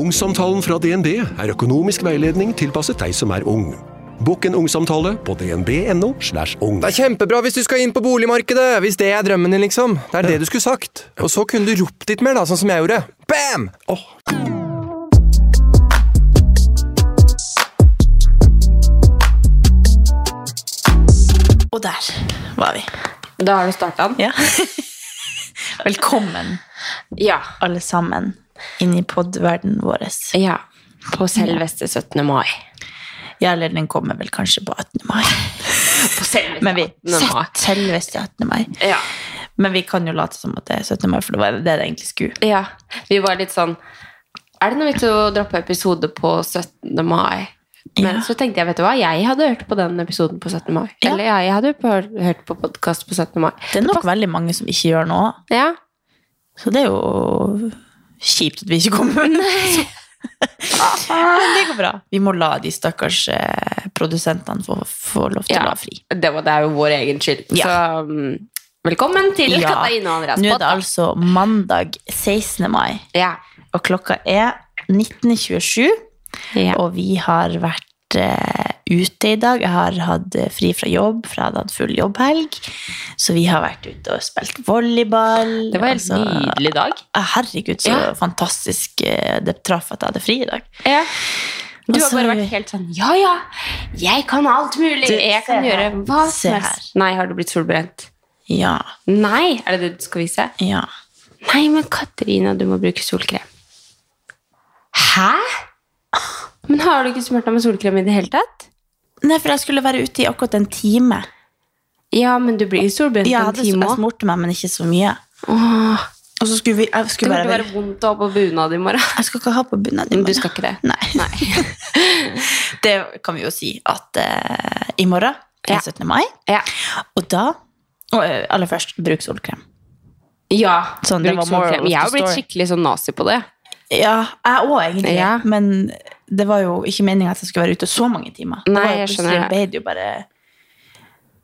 Ungsamtalen fra DNB er økonomisk veiledning tilpasset deg som er ung. Bokk en ungsamtale på dnb.no. slash ung. Det er kjempebra hvis du skal inn på boligmarkedet, hvis det er drømmen din, liksom. Det er det du skulle sagt. Og så kunne du ropt litt mer, da, sånn som jeg gjorde. Bam! Oh. Og der var vi. Da har du starta den? Ja. Velkommen, Ja. alle sammen, inn i podverdenen vår. ja. På selveste 17. mai. Ja, eller den kommer vel kanskje på 18. mai. På selveste Men vi 18. mai. Selveste 18. mai. Ja. Men vi kan jo late som at det er 17. mai, for det var det det egentlig skulle. ja. Vi var litt sånn Er det noe vits å droppe episode på 17. mai? Men Ja. så tenkte jeg, vet du hva, jeg hadde hørt på den episoden på 17. mai. Ja. Eller jeg hadde hørt på podkast på 17. mai. Det er nok veldig mange som ikke gjør noe. Ja. Så det er jo kjipt at vi ikke kommer. Men det går bra. Vi må la de stakkars eh, produsentene få, få lov til Ja. å la fri. Det, var, det er jo vår egen skyld. Ja. Så um, velkommen til Ja. Katarina og Andreas Nå er det altså mandag 16. mai, Ja. og klokka er 19.27. Ja. Og vi har vært eh, ute i dag. Jeg har hatt eh, fri fra jobb, for jeg hadde hatt full jobbhelg. Så vi har vært ute og spilt volleyball. Det var en altså- nydelig dag. Ah, Herregud, så Ja. fantastisk eh, det traff at jeg hadde fri i dag. Ja. Du har bare vært helt sånn Ja, ja, jeg kan alt mulig. Du, jeg kan gjøre hva som helst. Nei, har du blitt solbrent? Ja. Nei, er det det du skal vise? ja. Nei, men Katarina, du må bruke solkrem. Hæ? Men har du ikke smurt deg med solkrem i det hele tatt? Nei, for jeg skulle være ute i akkurat en time. Ja, men du blir solbrent Ja, en time òg. jeg smurte meg, men ikke så mye. Åh. Og så skulle vi jeg skulle det burde være vondt å ha på bunad i morgen. Jeg skal ikke ha på bunad i Men du skal ikke det? Nei. det kan vi jo si at uh, i morgen er Ja. 17. mai, Ja. og da og, eh, Aller først, bruk solkrem. ja Sånn, bruk solkrem. Jeg har blitt skikkelig sånn nazi på det. Ja, jeg òg, egentlig. Ja. Men det var jo ikke meninga at jeg skulle være ute så mange timer. Nei, det var jo jeg skjønner det. ble det jo bare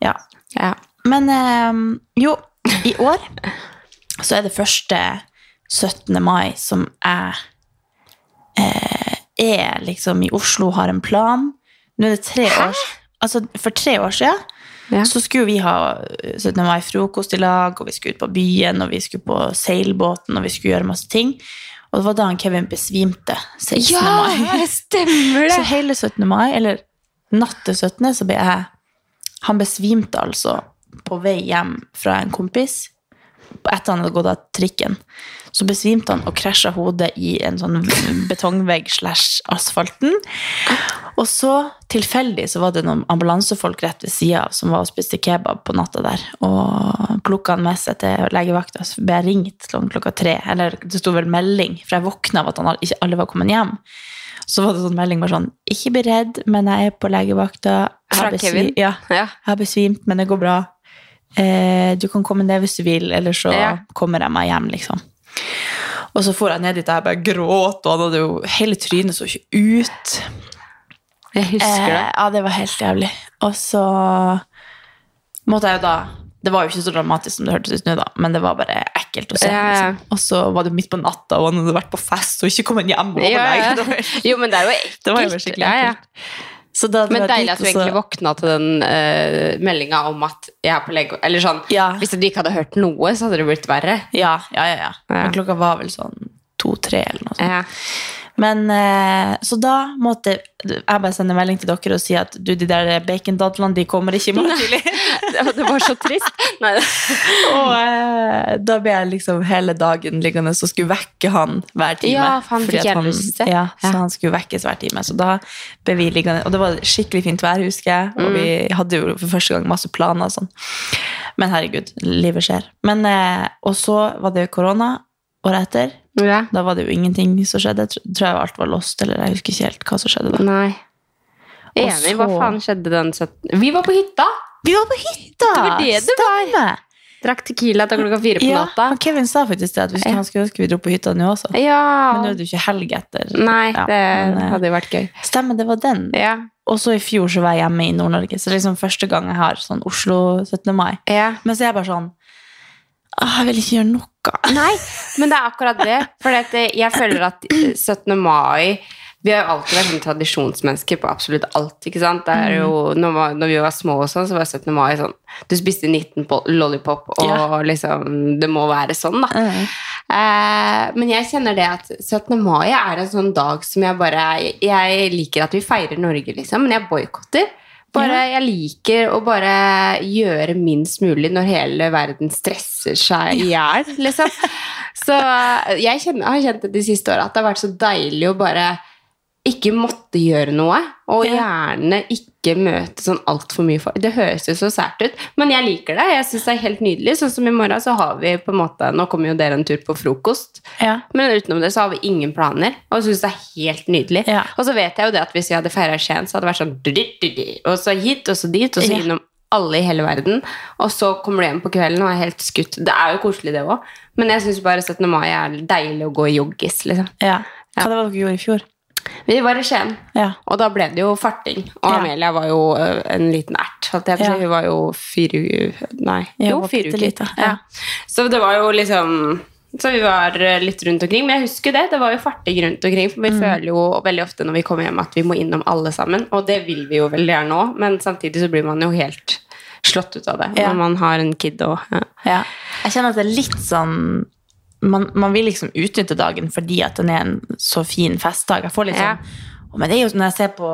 Ja. Ja. Men eh, jo, i år så er det første 17. mai som jeg eh, er liksom i Oslo, har en plan. Nå er det tre år Altså, for tre år siden Ja. så skulle vi ha 17. mai-frokost i lag, og vi skulle ut på byen, og vi skulle på seilbåten, og vi skulle gjøre masse ting. Og det var da han Kevin besvimte 16. mai. stemmer det! Så hele 17. mai, eller natt til 17., så ble jeg Han besvimte altså på vei hjem fra en kompis. Etter han hadde gått av trikken. Så besvimte han og krasja hodet i en sånn betongvegg slash asfalten. Og så, tilfeldig, så var det noen ambulansefolk rett ved sida av som var og spiste kebab på natta der. Og plukka han med seg til legevakta. Så ble jeg ringt klokka tre. Eller det sto vel melding, for jeg våkna av at han, ikke alle var kommet hjem. Så var det sånn melding bare sånn Ikke bli redd, men jeg er på legevakta. Fra Kevin? Ja. Ja. Jeg har besvimt, men det går bra. Eh, du kan komme ned hvis du vil, eller så Ja. kommer jeg meg hjem, liksom. Og så får jeg ned dit, og jeg bare gråt, og han hadde jo hele trynet så ikke ut. Jeg husker det. Eh, ja, det var helt jævlig. Og så måtte jeg jo da Det var jo ikke så dramatisk som det hørtes ut nå, da, men det var bare ekkelt å se. Ja, ja. Liksom. Og så var det midt på natta, og han hadde vært på fest og ikke kommet hjem. Og Ja, jo- men det er jo ekkelt. Det var jo skikkelig Ja, ja. ekkelt. Så da Men deilig at du egentlig våkna til den uh, meldinga om at jeg er på lege... Eller sånn, Ja. Hvis du ikke hadde hørt noe, så hadde det blitt verre. Ja, ja, ja. ja. Ja. Men klokka var vel sånn to-tre eller noe sånt. Men, eh, så da måtte jeg bare sende melding til dere og si at du, de der bacondadlene de kommer ikke i morgen tidlig. Det var så trist. Og eh, da ble jeg liksom hele dagen liggende og skulle vekke han hver time. Ja, for han fikk hjernerystelse. Ja, så han skulle vekkes hver time. Så da ble vi liggende. Og det var skikkelig fint vær, husker jeg. Og vi Mm. hadde jo for første gang masse planer og sånn. Men herregud, livet skjer. Men, eh, og så var det korona året etter. Ja. Da var det jo ingenting som skjedde. Jeg tror- jeg alt var lost, eller jeg husker ikke helt hva som skjedde da. Nei. Enig. Enig. Hva faen skjedde den 17. Vi var på hytta! Vi var på hytta! Det var det det var. Stemmer! Drakk Tequila til klokka fire på Ja, natta. og Kevin sa faktisk det, at vi skulle, han skulle ønske vi dro på hytta nå også. Ja. Men nå er det jo ikke helg etter. Nei, Ja, det men, eh, hadde jo vært gøy. Stemmer, det var den. Ja. Og så i fjor så var jeg hjemme i Nord-Norge, så det er liksom første gang jeg har sånn Oslo 17. mai. ja. Men så er jeg bare sånn jeg vil ikke gjøre noe. Nei, men det er akkurat det. For jeg føler at eh, 17. mai Vi har jo alltid vært sånn tradisjonsmennesker på absolutt alt. ikke sant? Det er jo, når, man- når vi var små, og sånn, så var 17. mai sånn Du spiste 19 lollipop, og Ja. liksom Det må være sånn, da. Mm. Eh, men jeg kjenner det at 17. mai er en sånn dag som jeg bare Jeg liker at vi feirer Norge, liksom, men jeg boikotter. Bare, Jeg liker å bare gjøre minst mulig når hele verden stresser seg i hjel, liksom. Så eh, jeg kjenner, har kjent det de siste åra, at det har vært så deilig å bare ikke måtte gjøre noe, og gjerne ikke møte sånn altfor mye folk. Det høres jo så sært ut, men jeg liker det. Jeg syns det er helt nydelig. Sånn som i morgen så har vi på en måte Nå kommer jo dere en tur på frokost. Ja. Men utenom det så har vi ingen planer, og syns det er helt nydelig. Ja. Og så vet jeg jo det at hvis vi hadde feira Skien, så hadde det vært sånn Og så hit, og så dit, og så Ja. innom alle i hele verden. Og så kommer du hjem på kvelden og er helt skutt. Det er jo koselig, det òg, men jeg syns bare 17. mai er deilig å gå i joggis, liksom. ja. Hva det var dere gjorde i fjor? Vi var i Skien, Ja. og da ble det jo farting. Og Ja. Amelia var jo en liten ert. jeg. Ja. Hun var jo fire Nei, jeg jo, fire uker. Ja. Så det var jo liksom Så vi var litt rundt omkring. Men jeg husker det. Det var jo farting rundt omkring. For vi Mm. føler jo veldig ofte når vi kommer hjem, at vi må innom alle sammen. Og det vil vi jo veldig gjerne òg, men samtidig så blir man jo helt slått ut av det Ja. når man har en kid og ja. Ja. Jeg kjenner at det er litt sånn man, man vil liksom utnytte dagen fordi at den er en så fin festdag. Jeg får litt Ja. sånn «Å, men det er jo Når jeg ser på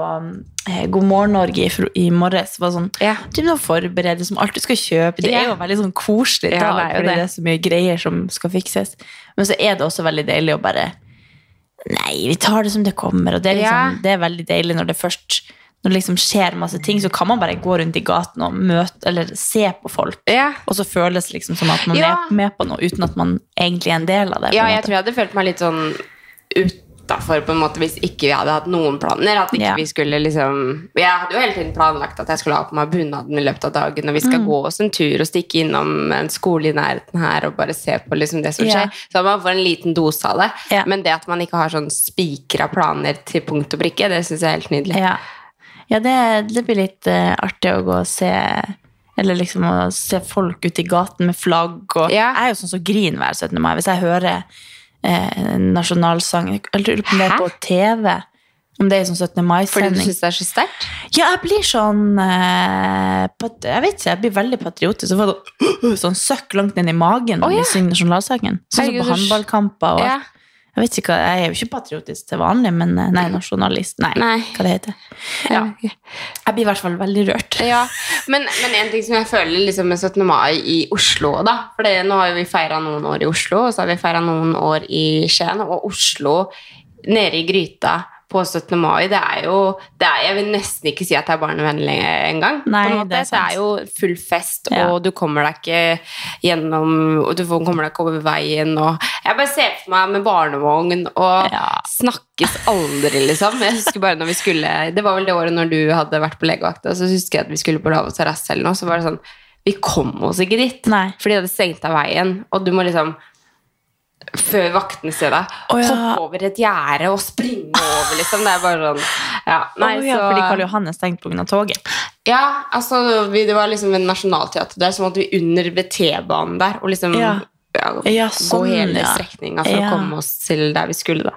eh, God morgen Norge i, i morges, var sånn Ja. Du må forberede som alt du skal kjøpe. Det er jo veldig sånn koselig Ja, dag, fordi det. det er så mye greier som skal fikses. Men så er det også veldig deilig å bare Nei, vi tar det som det kommer. Og det er, liksom, Ja. det er veldig deilig når det først når det liksom skjer masse ting, så kan man bare gå rundt i gaten og møte, eller se på folk. Ja. Og så føles det liksom som at man Ja. er med på noe uten at man egentlig er en del av det. Ja, jeg tror jeg hadde følt meg litt sånn utafor på en måte hvis ikke vi hadde hatt noen planer. At ikke Ja. vi skulle liksom Jeg hadde jo hele tiden planlagt at jeg skulle ha på meg bunaden i løpet av dagen, og vi Mm. skal gå oss en tur og stikke innom en skole i nærheten her og bare se på liksom det som skjer. Så man får en liten dose av det. Men det at man ikke har sånn spikra planer til punkt og prikke, det syns jeg er helt nydelig. Ja, ja det, det blir litt uh, artig å gå og se Eller liksom å se folk ute i gaten med flagg. Og Ja. Jeg er jo sånn som griner hver 17. mai. Hvis jeg hører eh, nasjonalsang Jeg lurer på om det er på TV. Om det er sånn 17. mai-sending. Fordi du syns det er så sterkt? Ja, jeg blir sånn eh, Jeg vet ikke, jeg blir veldig patriotisk. Så får jeg sånn søkk langt ned i magen når oh, ja. vi synger nasjonalsangen. Sånn som på så- håndballkamper. Og, Ja. Jeg vet ikke hva, jeg er jo ikke patriotisk til vanlig, men eh, nei, nasjonalist. Nei, Nei. hva det heter. Ja. Jeg blir i hvert fall veldig rørt. Ja, men, men en ting som jeg føler liksom med 17. mai i Oslo da, for det, nå har vi feira noen år i Oslo, og så har vi feira noen år i Skien, og Oslo nede i gryta på 17. mai, det er jo det er, Jeg vil nesten ikke si at det er barnevennlig engang. Nei, på en måte. det er det, er jo full fest, Ja. og du kommer deg ikke gjennom Og du kommer deg ikke over veien, og Jeg bare ser for meg med barnevogn og Ja. snakkes aldri, liksom. Jeg husker bare når vi skulle Det var vel det året når du hadde vært på legevakta, så husker jeg at vi skulle på Lavos terrasse eller noe, så var det sånn Vi kom oss ikke dit. Nei. fordi de hadde stengt av veien, og du må liksom før vaktene ser deg, Oh, ja. hoppe over et gjerde og springe over, liksom. Det er bare sånn Ja, nei, oh, ja, så Fordi Karl Johan er stengt pga. toget. Ja, altså, det var liksom en nasjonalteater der, så måtte vi under ved T-banen der, og liksom Ja. Ja, Ja, gå sånn, hele ja. strekninga for Ja. å komme oss til der vi skulle, da.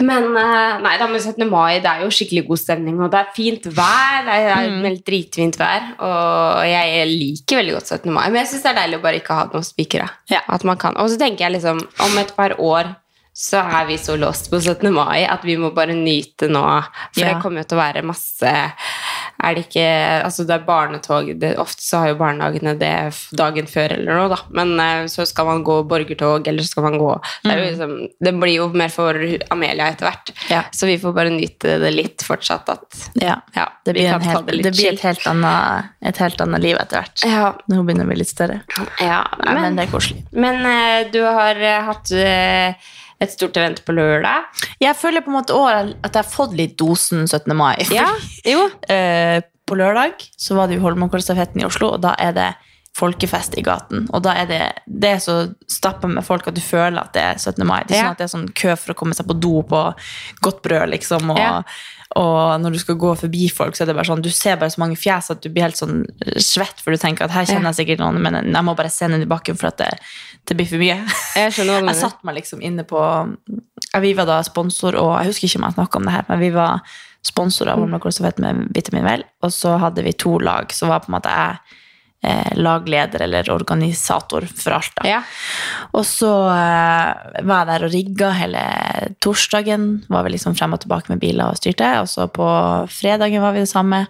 Men eh, nei, da men 17. mai, det er jo skikkelig god stemning, og det er fint vær. Det er Mm. meldt dritfint vær, og jeg liker veldig godt 17. mai. Men jeg syns det er deilig å bare ikke ha noen spikere. Ja. At man kan. Og så tenker jeg liksom, om et par år så er vi så lost på 17. mai at vi må bare nyte nå. For det kommer jo til å være masse er det ikke Altså, det er barnetog det, Ofte så har jo barnehagene det dagen før eller noe, da. Men eh, så skal man gå borgertog, eller så skal man gå Det, jo liksom, det blir jo mer for Amelia etter hvert. Ja. Så vi får bare nyte det litt fortsatt. At Ja. ja, Det blir, en helt, det det blir et, helt annet, et helt annet liv etter hvert. Ja, Når hun begynner å bli litt større. ja, Men, men det er koselig. men eh, du har eh, hatt et stort event på lørdag. Jeg føler på en måte også at jeg har fått litt dosen 17. mai. Ja, jo. Eh, på lørdag så var det jo Holmenkollstafetten i Oslo, og da er det folkefest i gaten. Og da er det, det er så stappa med folk at du føler at det er 17. mai. Det er Ja. sånn at det er sånn kø for å komme seg på do på godt brød, liksom. Og, Ja. Og når du skal gå forbi folk, så er det bare sånn Du ser bare så mange fjes at du blir helt sånn svett, for du tenker at her kjenner jeg sikkert noen, men jeg må bare se ned i bakken for at det, det blir for mye. Jeg Jeg satt meg liksom inne på Vi var da sponsor, og jeg husker ikke om jeg snakka om det her, men vi var sponsor av Holmenkollstafett med Vitamin Vel, og så hadde vi to lag, så var på en måte jeg eh, lagleder eller organisator for alt. da. Ja. Og så eh, var jeg der og rigga hele torsdagen. Var vi liksom frem og tilbake med biler og styrte. Og så på fredagen var vi det samme.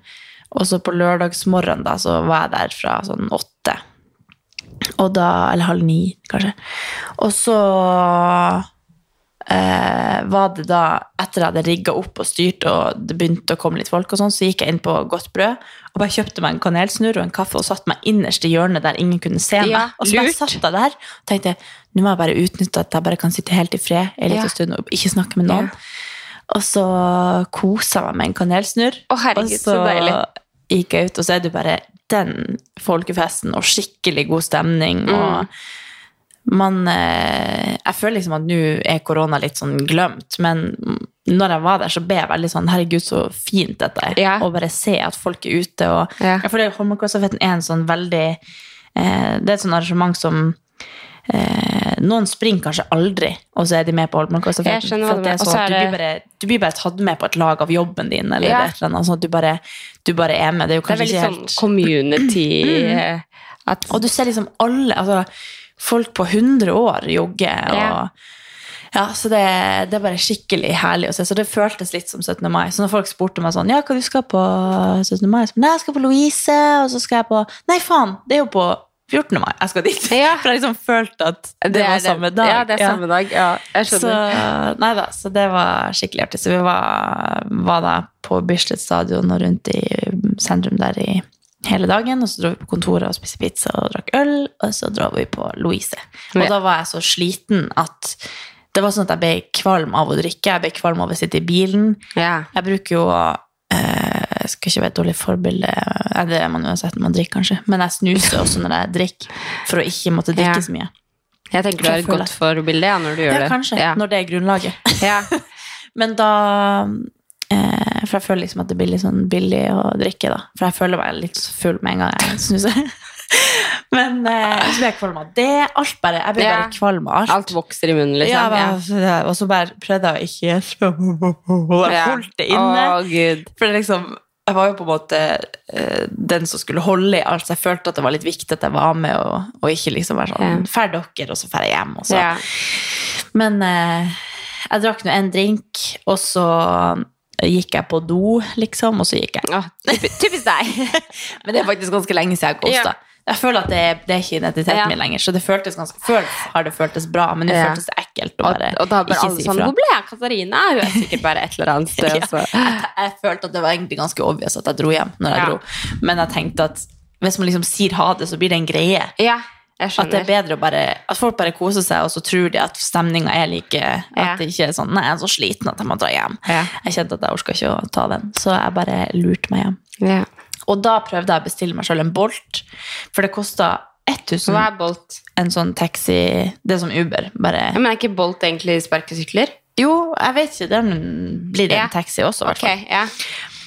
Og så på lørdagsmorgen da, så var jeg der fra sånn åtte. Og da, eller halv ni, kanskje. Og så eh, var det da, etter jeg hadde rigga opp og styrt, og det begynte å komme litt folk, og sånn, så gikk jeg inn på Godt Brød og bare kjøpte meg en kanelsnurr og en kaffe og satte meg innerst i hjørnet der ingen kunne se meg. Ja, og så bare satt jeg der og tenkte nå må jeg bare utnytte at jeg bare kan sitte helt i fred en liten Ja. stund og ikke snakke med noen. Og så kosa jeg meg med en kanelsnurr. Å, herregud, og så, så deilig. gikk jeg ut, og så er det bare den folkefesten og skikkelig god stemning. Mm. Og man eh, Jeg føler liksom at nå er korona litt sånn glemt, men når jeg var der, så ble jeg veldig sånn Herregud, så fint dette er. Ja. Å bare se at folk er ute. Og Ja. Jeg føler Holmenkollstafetten er en sånn veldig eh, Det er et sånn arrangement som eh, Noen springer kanskje aldri, og så er de med på Holmenkollstafetten. Du. Og sånn du, blir bare, tatt med på et lag av jobben din, eller Ja. et eller annet. Sånn at du bare, du bare er med. Det er jo Det er veldig sånn helt community mm. at, og du ser liksom alle, altså folk på 100 år jogge, og Ja. så det, det er bare skikkelig herlig å se. Så det føltes litt som 17. mai. Så når folk spurte meg sånn, ja, hva du skal på 17. mai? Så, Nei, jeg skal på Louise, og så skal jeg på, nei faen, det er jo på 14. mai jeg skal dit. Ja. For jeg liksom følte at det, var er samme dag. Ja, det er samme dag. Ja, jeg Så, nei da, så det var skikkelig artig. Så vi var, var da på Bislett stadion og rundt i sentrum der i hele dagen. Og så dro vi på kontoret og spiste pizza og drakk øl, og så dro vi på Louise. Og Ja. da var jeg så sliten at det var sånn at jeg ble kvalm av å drikke. Jeg ble kvalm av å sitte i bilen. Ja. Jeg bruker jo eh, Jeg skal ikke være et dårlig forbilde, Nei, det er man uansett når man drikker, kanskje, men jeg snuser også når jeg drikker, for å ikke måtte drikke Ja. så mye. Jeg tenker du er et godt forbilde ja, når du gjør Ja, det. kanskje, når det er grunnlaget. Ja. Men da eh, For jeg føler liksom at det blir litt sånn billig å drikke, da. For jeg føler meg litt full med en gang jeg snuser. Men eh, så blir jeg kvalm av det. Alt bare, jeg blir Ja. bare kvalm av alt. Alt vokser i munnen, ja, liksom. ja. Og så bare prøvde jeg å ikke Jeg Ja. holdt det inne. Gud. For liksom jeg var jo på en måte eh, den som skulle holde i alt, så jeg følte at det var litt viktig at jeg var med, og, og ikke liksom være sånn Ja. Fær dere, og så drar jeg hjem. Og så. Ja. Men eh, jeg drakk nå en drink, og så gikk jeg på do, liksom, og så gikk jeg. Ja, typi- typisk deg. Men det er faktisk ganske lenge siden jeg kosta. Ja. Jeg føler at det, det er ikke identiteten Ja. min lenger, så det føltes ganske Før har det føltes bra, men det føltes ekkelt å Og, bare og da bare ikke alle si sånn. Hvor ble jeg Katarina? Hun er sikkert bare et eller annet sted. Jeg, jeg følte at det var egentlig ganske obvious at jeg dro hjem når jeg dro, men jeg tenkte at hvis man liksom sier ha det, så blir det en greie. Ja, At det er bedre å bare At folk bare koser seg, og så tror de at stemninga er like At Ja. det ikke er sånn Nei, jeg er så sliten at jeg må dra hjem. Ja. Jeg kjente at jeg orka ikke å ta den, så jeg bare lurte meg hjem. Ja. Og da prøvde jeg å bestille meg sjøl en Bolt, for det kosta 1000 Hva er Bolt? en sånn taxi Det er som Uber, bare Ja, men er ikke Bolt egentlig sparkesykler? Jo, jeg vet ikke, den blir det en taxi også, i hvert fall. ja.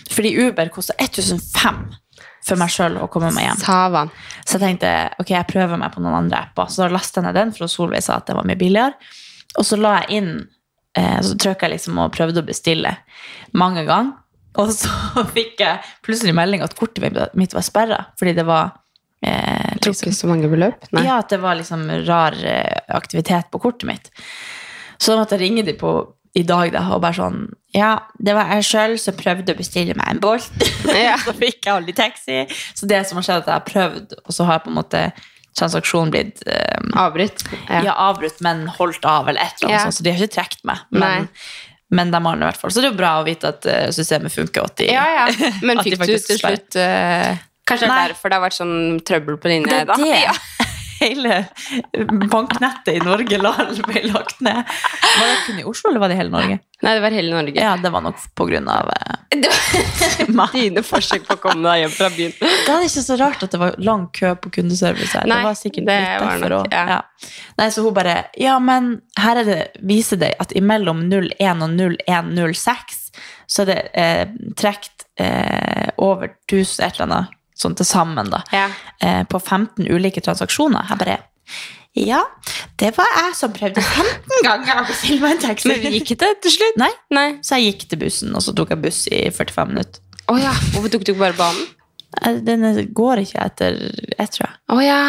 Fordi Uber koster 1500 for meg sjøl å komme meg hjem. Savan. Så jeg tenkte ok, jeg prøver meg på noen andre apper. Så da lastet jeg ned den, for Solveig sa at det var mye billigere. Og så la jeg inn eh, Så trykka jeg liksom og prøvde å bestille mange ganger. Og så fikk jeg plutselig melding at kortet mitt var sperra fordi det var eh, liksom, Trukket så mange beløp? Nei. Ja, at det var liksom rar eh, aktivitet på kortet mitt. Så da måtte jeg ringe de på i dag, da, og bare sånn Ja, det var jeg sjøl som prøvde å bestille meg en Bolt. så fikk jeg aldri taxi. Så det som har skjedd, at jeg har prøvd, og så har på en måte transaksjonen blitt um, Avbrutt. ja. avbrutt, men holdt av, eller et eller annet Ja. sånt. Så de har ikke trukket meg. Men, men de har i hvert fall. Så det er jo bra å vite at eh, systemet funker. At de, Ja, ja. Men fikk du til slutt uh, Kanskje det er derfor det har vært sånn trøbbel på linje Det er da? det. Ja. Hele banknettet i Norge ble lagt ned. Var det kun i Oslo, eller var det hele Norge? Nei, det var hele Norge. Ja, det var nok på grunn av eh, dine forsøk på å komme deg hjem fra byen. Det er ikke så rart at det var lang kø på kundeservice her. Nei, det var sikkert det litt derfor nok, ja. Ja. Nei, så hun bare Ja, men her er det, viser det at imellom 01 og 0106 så er det eh, trukket eh, over 1000 et eller annet sånn til sammen, da. Ja. Eh, på 15 ulike transaksjoner. Jeg bare Ja, det var jeg som prøvde 15 ganger å bestille meg en taxi. Men gikk det til slutt? Nei. Nei. Så jeg gikk til bussen, og så tok jeg buss i 45 minutter. Å ja. Hvorfor tok du ikke bare banen? Eh, Den går ikke etter ett, tror jeg. Å ja.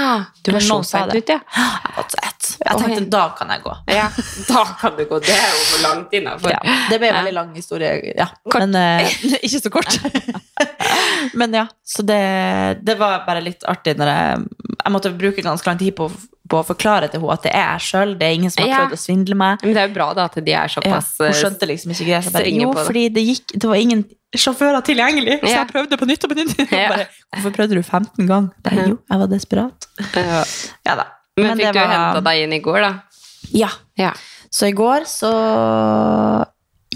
Du var så seint ute, ja. Jeg var så ett. Jeg tenkte, da kan jeg gå. ja. Da kan du gå. Det er jo for langt innafor. Ja, det ble en veldig lang historie. Ja. Men eh, ikke så kort. Men ja, så det, det var bare litt artig når jeg Jeg måtte bruke ganske lang tid på, på å forklare til henne at det er jeg sjøl. Det er ingen som har Ja. prøvd å svindle meg. Men det er jo bra da at de er Ja, såpass hun eh, skjønte liksom ikke greia. jo, det. fordi det gikk Det var ingen sjåfører tilgjengelig, så Ja. jeg prøvde på nytt og på nytt. Ja. Bare, Hvorfor prøvde du 15 ganger? Bare, jo, jeg var desperat. Ja. Ja da. Men, fikk det du var- henta deg inn i går, da? Ja. Ja. Så i går så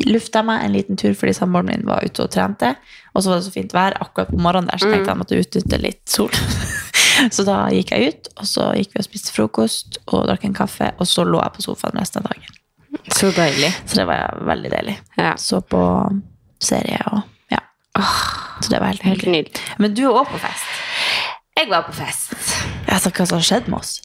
lufta jeg meg en liten tur fordi samboeren min var ute og trente. Og så var det så fint vær akkurat på morgenen der, så tenkte jeg at jeg måtte utnytte litt sol. så da gikk jeg ut, og så gikk vi og spiste frokost og drakk en kaffe, og så lå jeg på sofaen resten av dagen. Så deilig. Så det var veldig deilig. Ja. Så på serie og ja. Så det var helt Helt nydelig. Men du er også på fest. Jeg var på fest. Jeg sa hva som har skjedd med oss.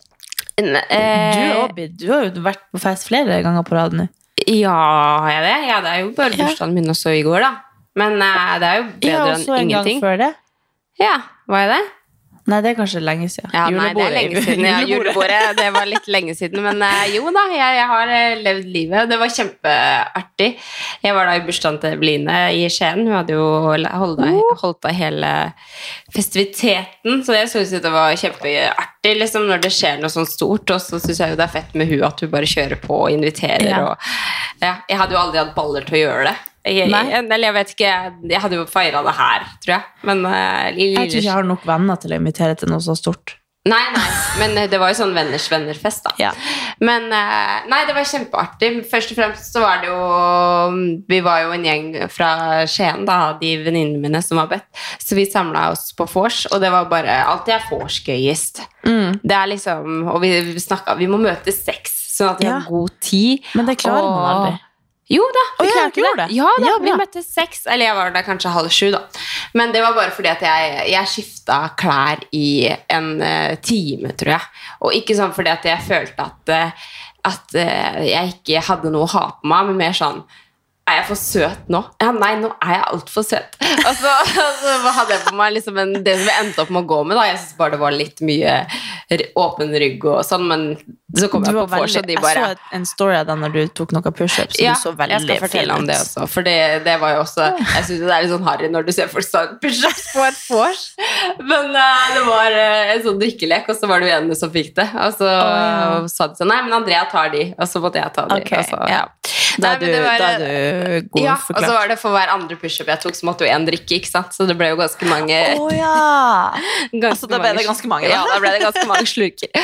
Ne Du, eh, er du har jo vært på fest flere ganger på rad nå. Ja, har jeg det? Ja, det er jo bare bursdagen min også i går, da. Men uh, det er jo bedre enn ingenting. Ja, også en gang før det. Ja, var jeg det? Nei, det er kanskje lenge siden. Ja, nei, det er lenge siden. Ja, julebordet, det var litt lenge siden. Men eh, jo da, jeg, jeg har eh, levd livet. Det var kjempeartig. Jeg var da i bursdagen til Bline i Skien. Hun hadde jo holdt av, holdt av hele festiviteten. Så jeg synes det var kjempeartig liksom, når det skjer noe sånt stort. Og så syns jeg jo det er fett med hun at hun bare kjører på og inviterer. Ja. Og, ja, jeg hadde jo aldri hatt baller til å gjøre det. Jeg, jeg, eller jeg vet ikke, jeg hadde jo feira det her, tror jeg. Men uh, Jeg tror ikke jeg har nok venner til å invitere til noe så stort. Nei, nei, men eh, det var jo sånn venners venner-fest, da. Ja. Men eh, nei, det var kjempeartig. Først og fremst så var det jo Vi var jo en gjeng fra Skien, da, de venninnene mine som var bedt. Så vi samla oss på vors, og det var bare Alltid er vors gøyest. Det er liksom Og vi snakka Vi må møtes seks, sånn at vi Ja. har god tid. Men det klarer man aldri. Jo da, vi oh, ja, klarte det. det? Ja da, Ja, vi møttes seks. Eller jeg var der kanskje halv sju, da. Men det var bare fordi at jeg, jeg skifta klær i en uh, time, tror jeg. Og ikke sånn fordi at jeg følte at, uh, at uh, jeg ikke hadde noe å ha på meg, men mer sånn er jeg for søt nå? Ja, nei, nå er jeg altfor søt. Og så, og hadde jeg på meg liksom en, det som jeg endte opp med å gå med. da Jeg synes bare det var litt mye åpen rygg og sånn, men så kom jeg på vors, og de jeg så en story av deg når du tok noen pushups, ja, du så veldig jeg skal fortelle om det også. For det, det var jo også Jeg syns det er litt sånn harry når du ser folk ta pushups på et vors. Men uh, det var uh, en sånn drikkelek, og så var det jo en som fikk det. Og så ja. sa de sånn Nei, men Andrea tar de. Og så måtte jeg ta de. Okay, så, ja. Da er du, du god ja, og så var det for hver andre pushup jeg tok, så måtte jo én drikke, ikke sant? Så det ble jo ganske mange oh, ja! ganske altså, da ble det ganske mange, da. Ja, da ble det ganske mange sluker.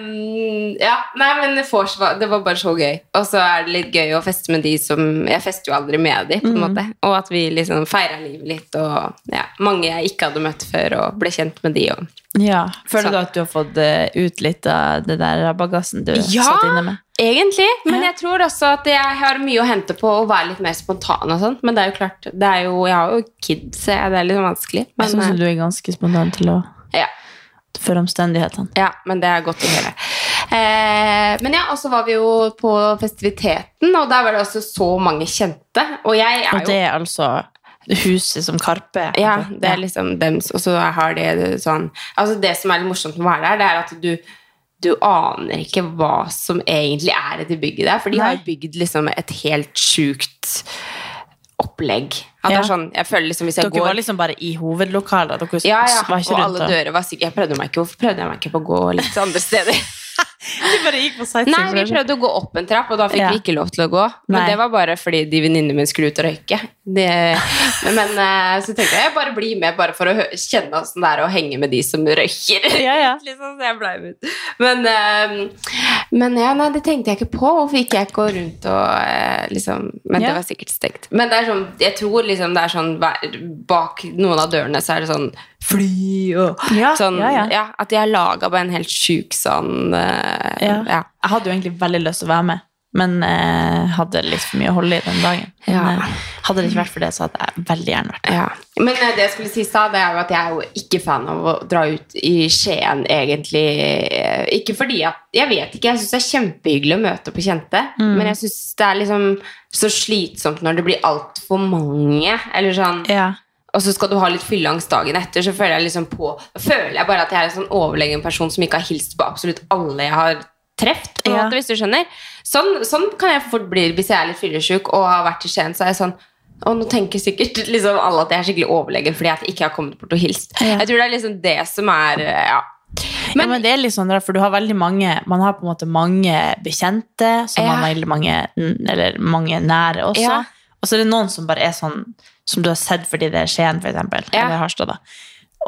Ehm, ja, nei, men vors det var bare så gøy. Og så er det litt gøy å feste med de som Jeg fester jo aldri med de, på en måte. Og at vi liksom feira livet litt, og ja, mange jeg ikke hadde møtt før, og ble kjent med de. Og. ja. Føler du at du har fått eh, ut litt av det der bagassen du Ja! satt inne med? Ja, Egentlig, men jeg tror også at jeg har mye å hente på å være litt mer spontan og sånn. Men det er jo klart, det er jo, jeg har jo kids, så det er litt vanskelig. Jeg Men, syns du er ganske spontan til å eh, ja. For omstendighetene. Ja, men det er godt å høre. Eh, men ja, og så var vi jo på festiviteten, og der var det også så mange kjente. Og jeg er Og det er altså huset som Karpe Ja, det er liksom dems, og så har de det sånn Altså, det som er litt morsomt med å være der, det er at du du aner ikke hva som egentlig er i det bygget der. For de Nei. har bygd liksom et helt sjukt opplegg. At det Ja. sånn, jeg føler liksom hvis jeg Dere går var liksom bare i hovedlokalet. Dere ja, ja, og alle dører var sikre. Jeg prøvde meg ikke, prøvde jeg meg ikke på å gå litt andre steder? De bare gikk på sightseeing. Nei, vi prøvde å gå opp en trapp, og da fikk Ja. vi ikke lov til å gå. Men Nei. det var bare fordi de venninnene mine skulle ut og røyke. Det, men eh, så tenkte jeg jeg bare bli med bare for å kjenne åssen det er å henge med de som røyker. Ja, ja. liksom, så jeg ble med. Men, eh, men ja, nei, det tenkte jeg ikke på. Hvorfor gikk jeg ikke rundt og eh, liksom Men det var sikkert stengt. Men det er sånn, jeg tror liksom det er sånn Bak noen av dørene så er det sånn fly og Ja, sånn ja, ja. At de har laga bare en helt sjuk sånn uh, Ja. ja. Jeg hadde jo egentlig veldig lyst til å være med, men uh, hadde litt for mye å holde i den dagen. Men, Ja. eh, hadde det ikke vært for det, så hadde jeg veldig gjerne vært med. Ja. Men det jeg skulle si sa, det er jo at jeg er jo ikke fan av å dra ut i Skien, egentlig. Ikke fordi at Jeg vet ikke, jeg syns det er kjempehyggelig å møte på kjente, men jeg syns det er liksom så slitsomt når det blir altfor mange. Eller sånn Ja. Og så skal du ha litt fylleangst dagen etter, så føler jeg liksom på føler jeg bare at jeg er en sånn overlegen person som ikke har hilst på absolutt alle jeg har truffet, Ja. hvis du skjønner. Sånn, sånn kan jeg fort bli hvis jeg er litt fyllesyk og har vært i Skien, så er jeg sånn og nå tenker sikkert liksom alle at jeg er skikkelig overlegen fordi jeg ikke har kommet bort og hilst. Ja. Jeg tror det er liksom det som er eh, Ja. Men, ja, men det er litt sånn for du har veldig mange Man har på en måte mange bekjente, som Ja. man har veldig mange, eller mange nære også. Og så er det noen som bare er sånn som du har sett fordi det er Skien, for eksempel. Ja. Eller Harstad, da.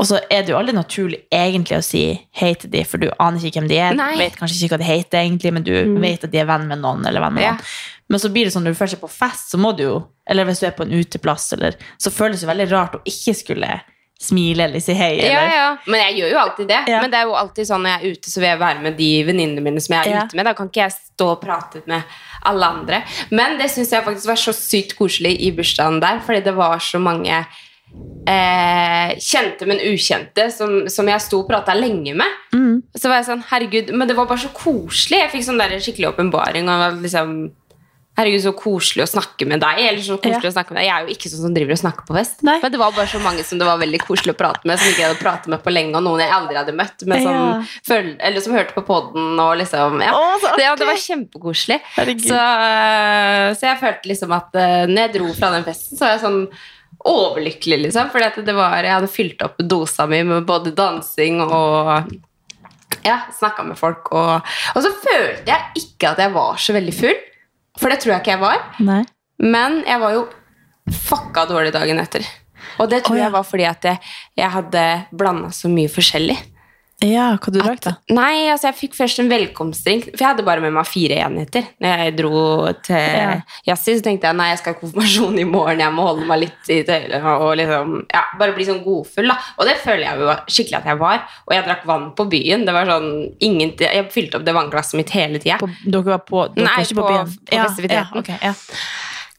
Og så er det jo aldri naturlig egentlig å si hei til de, for du aner ikke hvem de er. Nei. Mm. vet kanskje ikke hva de heter egentlig, men du vet at de er venn med noen. eller venn med Ja. noen. Men så blir det sånn når du først er på fest, så må du jo, eller hvis du er på en uteplass, eller, så føles det veldig rart å ikke skulle smile eller si hei. Eller, ja. Men jeg gjør jo alltid det. Ja. Men det er jo alltid sånn når jeg er ute, så vil jeg være med de venninnene mine som jeg er Ja. ute med. Da kan ikke jeg stå og prate med alle andre. Men det syns jeg faktisk var så sykt koselig i bursdagen der, fordi det var så mange eh, kjente, men ukjente som, som jeg sto og prata lenge med. Mm. Så var jeg sånn, herregud, Men det var bare så koselig. Jeg fikk sånn der skikkelig åpenbaring. og liksom Herregud, så koselig å snakke med deg. Eller så koselig Ja. å snakke med deg. Jeg er jo ikke sånn som driver og snakker på fest. Nei. Men det var bare så mange som det var veldig koselig å prate med, som ikke jeg hadde pratet med på lenge, og noen jeg aldri hadde møtt, men som, Ja. føl- eller som hørte på podden og liksom ja. Å, så det, ja, det var kjempekoselig. Så, øh, så jeg følte liksom at øh, når jeg dro fra den festen, så var jeg sånn overlykkelig, liksom. Det var, jeg hadde fylt opp dosa mi med både dansing og ja, snakka med folk. Og, og så følte jeg ikke at jeg var så veldig full, for det tror jeg ikke jeg var. Nei. Men jeg var jo fucka dårlig dagen etter. Og det tror oh, ja. jeg var fordi at jeg, jeg hadde blanda så mye forskjellig. Ja, hva du drakk da? Nei, altså jeg fikk først en velkomstdrink, for jeg hadde bare med meg fire enheter. Når jeg dro til Ja. Yassi, så tenkte jeg nei, jeg skal ha konfirmasjon i morgen, jeg må holde meg litt i tøylet og liksom, ja, bare bli sånn godfull. da. Og det føler jeg jo skikkelig at jeg var. Og jeg drakk vann på byen. Det var sånn, ingen, Jeg fylte opp det vannglasset mitt hele tida. Dere var på, dere Nei, var på, på- byen? på ja, festiviteten. Ja, ok, ja.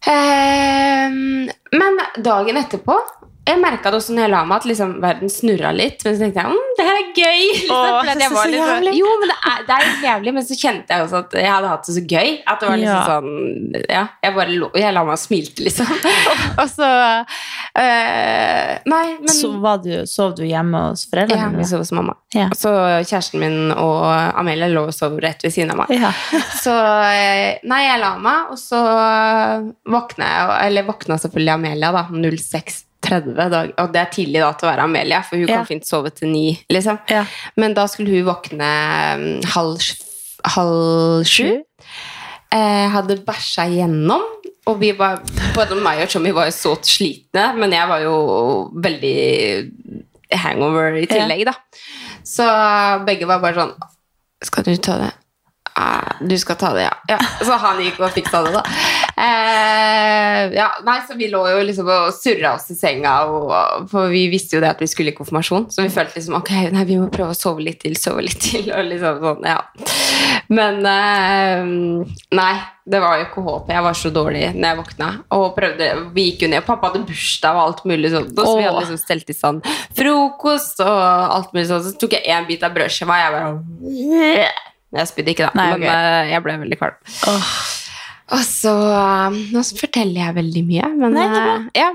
Um, men dagen etterpå jeg merka det også når jeg la meg, at liksom, verden snurra litt. Men så tenkte jeg mm, det her er gøy. Liksom, Åh, det er så sånn- jævlig. Jo, men det er, det er jævlig. Men så kjente jeg også at jeg hadde hatt det så gøy. At det var liksom Ja. sånn Ja, jeg bare lo, jeg la meg og smilte, liksom. og så øh, Nei, men Så du, sov du hjemme hos ja, vi sov hos mamma. Ja. Og så kjæresten min og Amelia lå og sov rett ved siden av meg. Ja. Så eh, Nei, jeg la meg, og så våkna jeg Eller våkna selvfølgelig Amelia, da. 06.30. Dag, og det er tidlig da til å være Amelia, for hun Ja. kan fint sove til ni. liksom. Ja. Men da skulle hun våkne mm, halv, halv sju. Eh, hadde bæsja igjennom. Og vi var, både meg og Tommy var jo så slitne, men jeg var jo veldig hangover i tillegg, da. Så begge var bare sånn Skal du ta det? «Ah, du skal ta det, ja. ja. Så han gikk og fiksa det, da. Eh, ja, nei, så vi lå jo liksom og surra oss i senga, og, for vi visste jo det at vi skulle i konfirmasjon. Så vi følte liksom ok, nei, vi må prøve å sove litt til, sove litt til. Og liksom sånn, ja. Men eh, nei, det var jo ikke håp. Jeg var så dårlig når jeg våkna. Og prøvde, vi gikk jo ned. og Pappa hadde bursdag og alt mulig sånt. Så vi hadde liksom stelt i stand frokost og alt mulig sånt. Så tok jeg en bit av brødskiva, og jeg bare Jeg spydde ikke, da. Nei, Men ok. eh, jeg ble veldig kvalm. Og så eh, Nå forteller jeg veldig mye, men Nei, det er bra. eh, ja.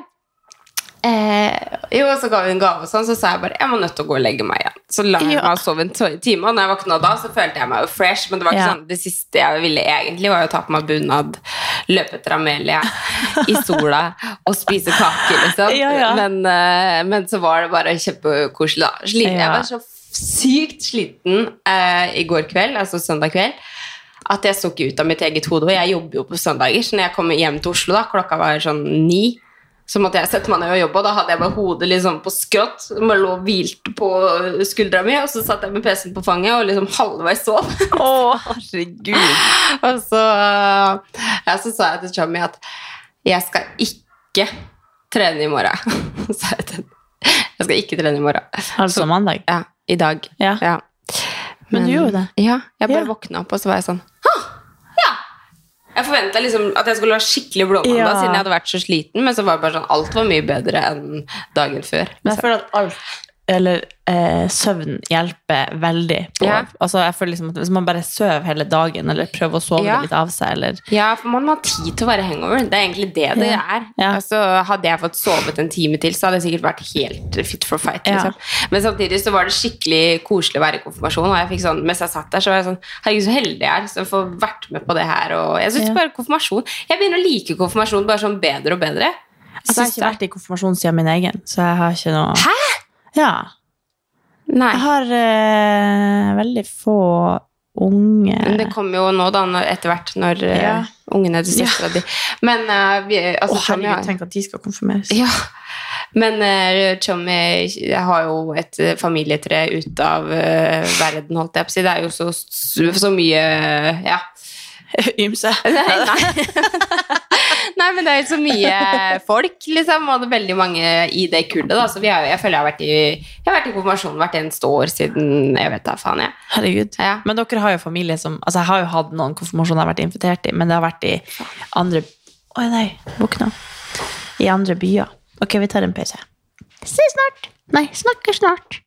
Eh, jo, så ga vi en gave og sånn, så sa jeg bare jeg må nødt til å gå og legge meg igjen. Så la jeg Ja. meg og sove en time, og når jeg våkna da, så følte jeg meg jo fresh. Men det var ikke Ja. sånn, det siste jeg ville egentlig, var jo å ta på meg bunad, løpe etter Amelie i sola og spise kake, liksom. Ja. Men, eh, men så var det bare kjempekoselig, da. Sliten. Jeg var så sykt sliten eh, i går kveld, altså søndag kveld. At jeg så ikke ut av mitt eget hode. Og jeg jobber jo på søndager, så når jeg kom hjem til Oslo, da, klokka var sånn ni, så måtte jeg sette meg ned og jobbe, og da hadde jeg bare hodet liksom på skrått. Bare lå og hvilte på skuldra mi, og så satt jeg med PC-en på fanget og liksom halvveis sov. Å, herregud. og så, ja, så sa jeg til Chummy at jeg skal ikke trene i morgen. sa jeg til. Jeg skal ikke trene i morgen. Altså mandag. Ja, i dag. Ja. Men du gjorde det. Ja, jeg bare Ja. våkna opp, og så var jeg sånn «Hå, Ja! Jeg forventa liksom at jeg skulle ha skikkelig blåmandag Ja. siden jeg hadde vært så sliten, men så var det bare sånn alt var mye bedre enn dagen før. Men jeg føler at alt eller eh, søvn hjelper veldig på Ja. Altså jeg føler liksom at Hvis man bare sover hele dagen, eller prøver å sove Ja. litt av seg, eller Ja, for man må ha tid til å være hangover. Det er egentlig det det Ja. er. Altså, hadde jeg fått sovet en time til, så hadde jeg sikkert vært helt fit for fight. Liksom. Men samtidig så var det skikkelig koselig å være i konfirmasjon. Og jeg sånn, mens jeg satt der, så var jeg sånn Herregud, så heldig jeg er som får vært med på det her. Og jeg synes Ja. bare konfirmasjon Jeg begynner å like konfirmasjon bare sånn bedre og bedre. Altså, jeg har ikke vært i konfirmasjon siden min egen, så jeg har ikke noe Hæ?! Ja. Nei. Jeg har eh, veldig få unge Men det kommer jo nå, da, når, etter hvert, når eh, Ja. ungene til søstera di Men uh, vi, Å, altså, har- herregud, tenk at de skal konfirmeres. Ja, men uh, Chommy har jo et eh, familietre ut av uh, verden, holdt jeg på å si. Det er jo så, så mye Ja. Ymse. Nei, nei. nei, men det er jo så mye folk, liksom, og det er veldig mange i det kullet. da, så vi har, jeg føler jeg har vært i, jeg har vært i konfirmasjon hvert eneste år siden jeg vet da faen. jeg. Herregud. Ja. Men dere har jo familie som Altså, jeg har jo hatt noen konfirmasjoner jeg har vært invitert i, men det har vært i andre Oi, nei, våkna. I andre byer. Ok, vi tar en pause. Se snart. Nei, snakker snart.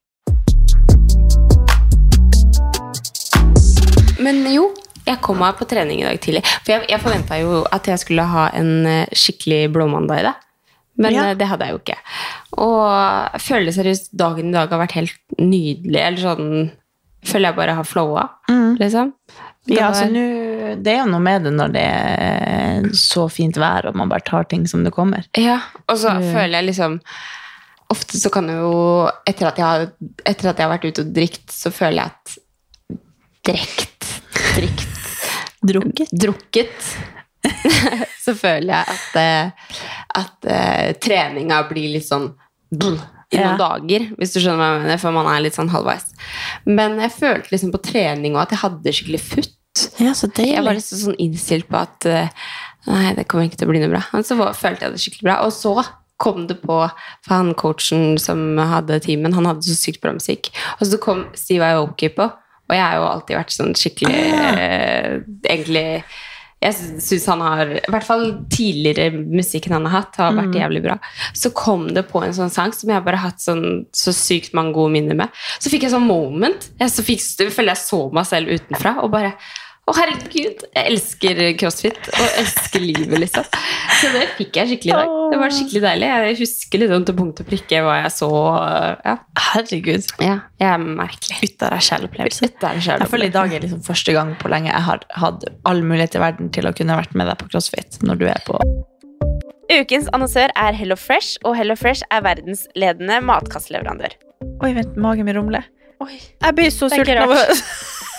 Men jo, jeg kom meg på trening i dag tidlig. For jeg, jeg forventa jo at jeg skulle ha en eh, skikkelig blåmandag i det. Men Ja. eh, det hadde jeg jo ikke. Og jeg føler seriøst dagen i dag har vært helt nydelig. Eller sånn Føler jeg bare har flowa, liksom. Det Ja, altså nå Det er jo noe med det når det er så fint vær, og man bare tar ting som det kommer. Ja, og så føler jeg liksom Ofte så kan jeg jo Etter at jeg har, etter at jeg har vært ute og drikt, så føler jeg at Drekt Drukket. Drukket Så føler jeg at eh, At eh, treninga blir litt sånn i noen Ja. dager, hvis du skjønner hva jeg mener, for man er litt sånn halvveis. Men jeg følte liksom på trening også at jeg hadde skikkelig futt. Ja, så deilig. Jeg var liksom sånn innstilt på at eh, Nei, det kommer ikke til å bli noe bra. Men så var, følte jeg det skikkelig bra. Og så kom det på For han coachen som hadde teamen, han hadde så sykt bra musikk. Og så kom Steve Aoki på, og jeg har jo alltid vært sånn skikkelig eh, Egentlig jeg syns han har I hvert fall tidligere musikken han har hatt, har vært jævlig bra. Så kom det på en sånn sang som jeg bare har hatt sånn, så sykt mange gode minner med. Så fikk jeg sånn moment. Jeg så fikk, føler jeg så meg selv utenfra og bare Å, herregud, jeg elsker crossfit og elsker livet, liksom. Så det fikk jeg skikkelig i dag. Det var skikkelig deilig. Jeg husker liksom til punkt og prikke hva jeg så. Ja, Herregud. ja jeg er merkelig. Ut av deg sjel-opplevelse. Jeg føler i dag er liksom første gang på lenge jeg har hatt all mulighet i verden til å kunne vært med deg på CrossFit når du er på Ukens annonsør er Hello Fresh, og Hello Fresh er verdens ledende matkastleverandør. Oi, vent, magen min rumler. Jeg blir så sulten av å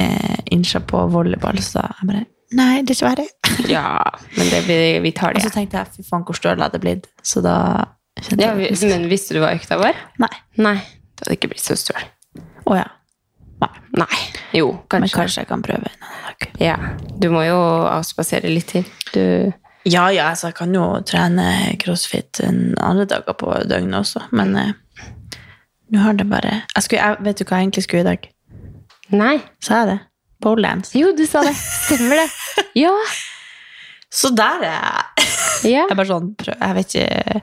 eh, innsja på volleyball, så jeg bare Nei, dessverre. ja, men det, vi, vi tar Og så tenkte jeg fy faen hvor støl hadde blitt. Så da kjente Ja, jeg men visste du hva økta var? Nei. Nei. Det hadde ikke blitt så støl. Å ja. Nei. Jo, Men kanskje. kanskje jeg kan prøve en annen dag. Ja. Du må jo avspasere litt til. Du Ja, ja, altså jeg kan jo trene crossfit en andre dager på døgnet også, men eh, nå har det bare jeg skulle, jeg, Vet du hva jeg egentlig skulle i dag? Nei. Sa jeg det? Poledance. Jo, du sa det. Stemmer det. Ja. Så der er jeg. Ja. Jeg bare sånn, jeg vet ikke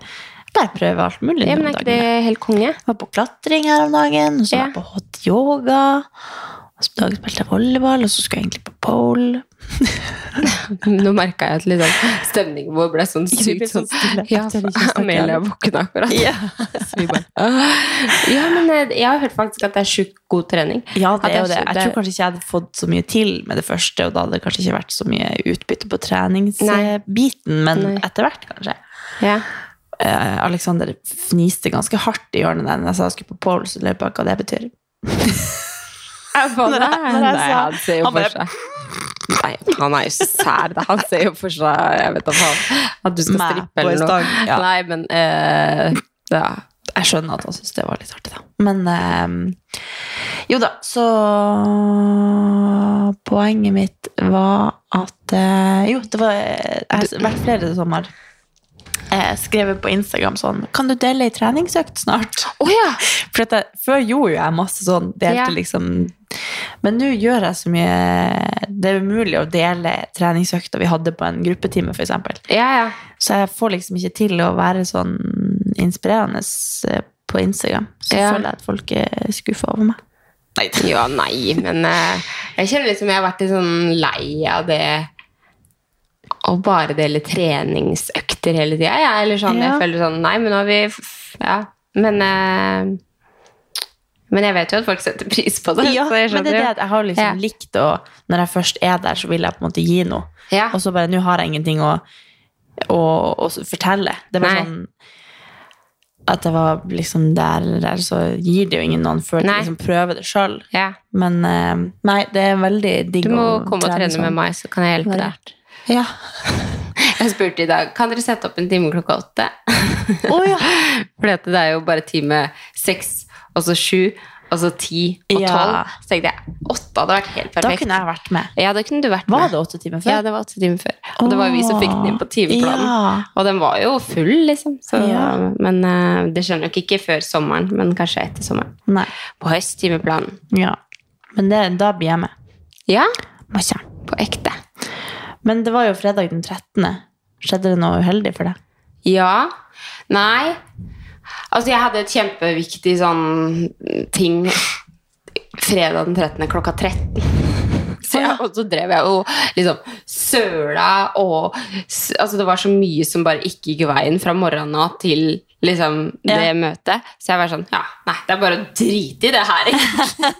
Jeg prøver alt mulig. ja men er ikke det helt konge? Jeg var på klatring her om dagen, og så var jeg på hot yoga. Og så i dag spilte jeg volleyball, og så skulle jeg egentlig på pole. Nå merka jeg at liksom, stemningen vår ble sånn sykt sånn. Ja, Amelia våkna akkurat. Ja. Men eh, jeg har hørt faktisk at det er sjukt god trening. Ja, det, det det. Jeg tror kanskje ikke jeg hadde fått så mye til med det første, og da hadde det kanskje ikke vært så mye utbytte på treningsbiten, men Nei. etter hvert, kanskje. Ja. Eh, Alexander fniste ganske hardt i hjørnet der når jeg sa jeg skulle på pole, så løp jeg hva det betyr. Når Når jeg- når jeg Nei, sa- han ser jo for seg Nei, han er jo så sær. Han ser jo for seg jeg vet faen, at du skal strippe eller noe. ja. Nei, men uh, ja. Jeg skjønner at han syntes det var litt artig, da. Men uh, jo da, så Poenget mitt var at uh, Jo, det var Jeg har vært flere som har eh, skrevet på Instagram sånn Kan du dele ei treningsøkt snart? Oh, ja! For jeg, før gjorde jo jeg masse sånn, delte Ja. liksom Men nå gjør jeg så mye Det er umulig å dele treningsøkta vi hadde på en gruppetime, f.eks. Ja, ja. Så jeg får liksom ikke til å være sånn inspirerende eh, på Instagram. Så Ja. føler jeg at folk er skuffa over meg. Nei. Ja, nei, men eh, jeg kjenner liksom jeg har vært litt sånn lei av det å bare dele treningsøkter hele tida. Ja, eller sånn, Ja. jeg føler sånn Nei, men nå har vi Ja. Men eh, Men jeg vet jo at folk setter pris på det. Ja, men det er det at jeg har liksom Ja. likt å Når jeg først er der, så vil jeg på en måte gi noe. Ja. Og så bare Nå har jeg ingenting å, å, å fortelle. Det var Nei. sånn at jeg var liksom der eller der, så gir det jo ingen noen før til liksom prøver det sjøl. ja. Men eh, nei, det er veldig digg å trene. Du må komme og trene sånn. med meg, så kan jeg hjelpe deg. Ja. Jeg spurte i dag kan dere sette opp en time klokka åtte. Oh, ja. For det er jo bare time seks, og så sju, og så ti og Ja. tolv. Så tenkte jeg åtte hadde vært helt perfekt. Da kunne jeg vært med. Ja, da kunne du vært Var med. det åtte timer før? Ja, det var åtte timer før. Og det var vi som fikk den inn på timeplanen. Ja. Og den var jo full, liksom. Så. Men uh, det skjer nok ikke før sommeren, men kanskje etter sommeren. Nei. På høsttimeplanen. Ja. Men det, da blir jeg med. Ja, Må ikke. på ekte. Men det var jo fredag den 13. Skjedde det noe uheldig for deg? Ja. Nei. Altså, jeg hadde et kjempeviktig sånn ting fredag den 13. klokka 13. Jeg, og så drev jeg jo liksom søla og Altså, det var så mye som bare ikke gikk veien fra morgenen av til liksom det Ja. møtet. Så jeg var sånn Ja, nei, det er bare å drite i det her, ikke?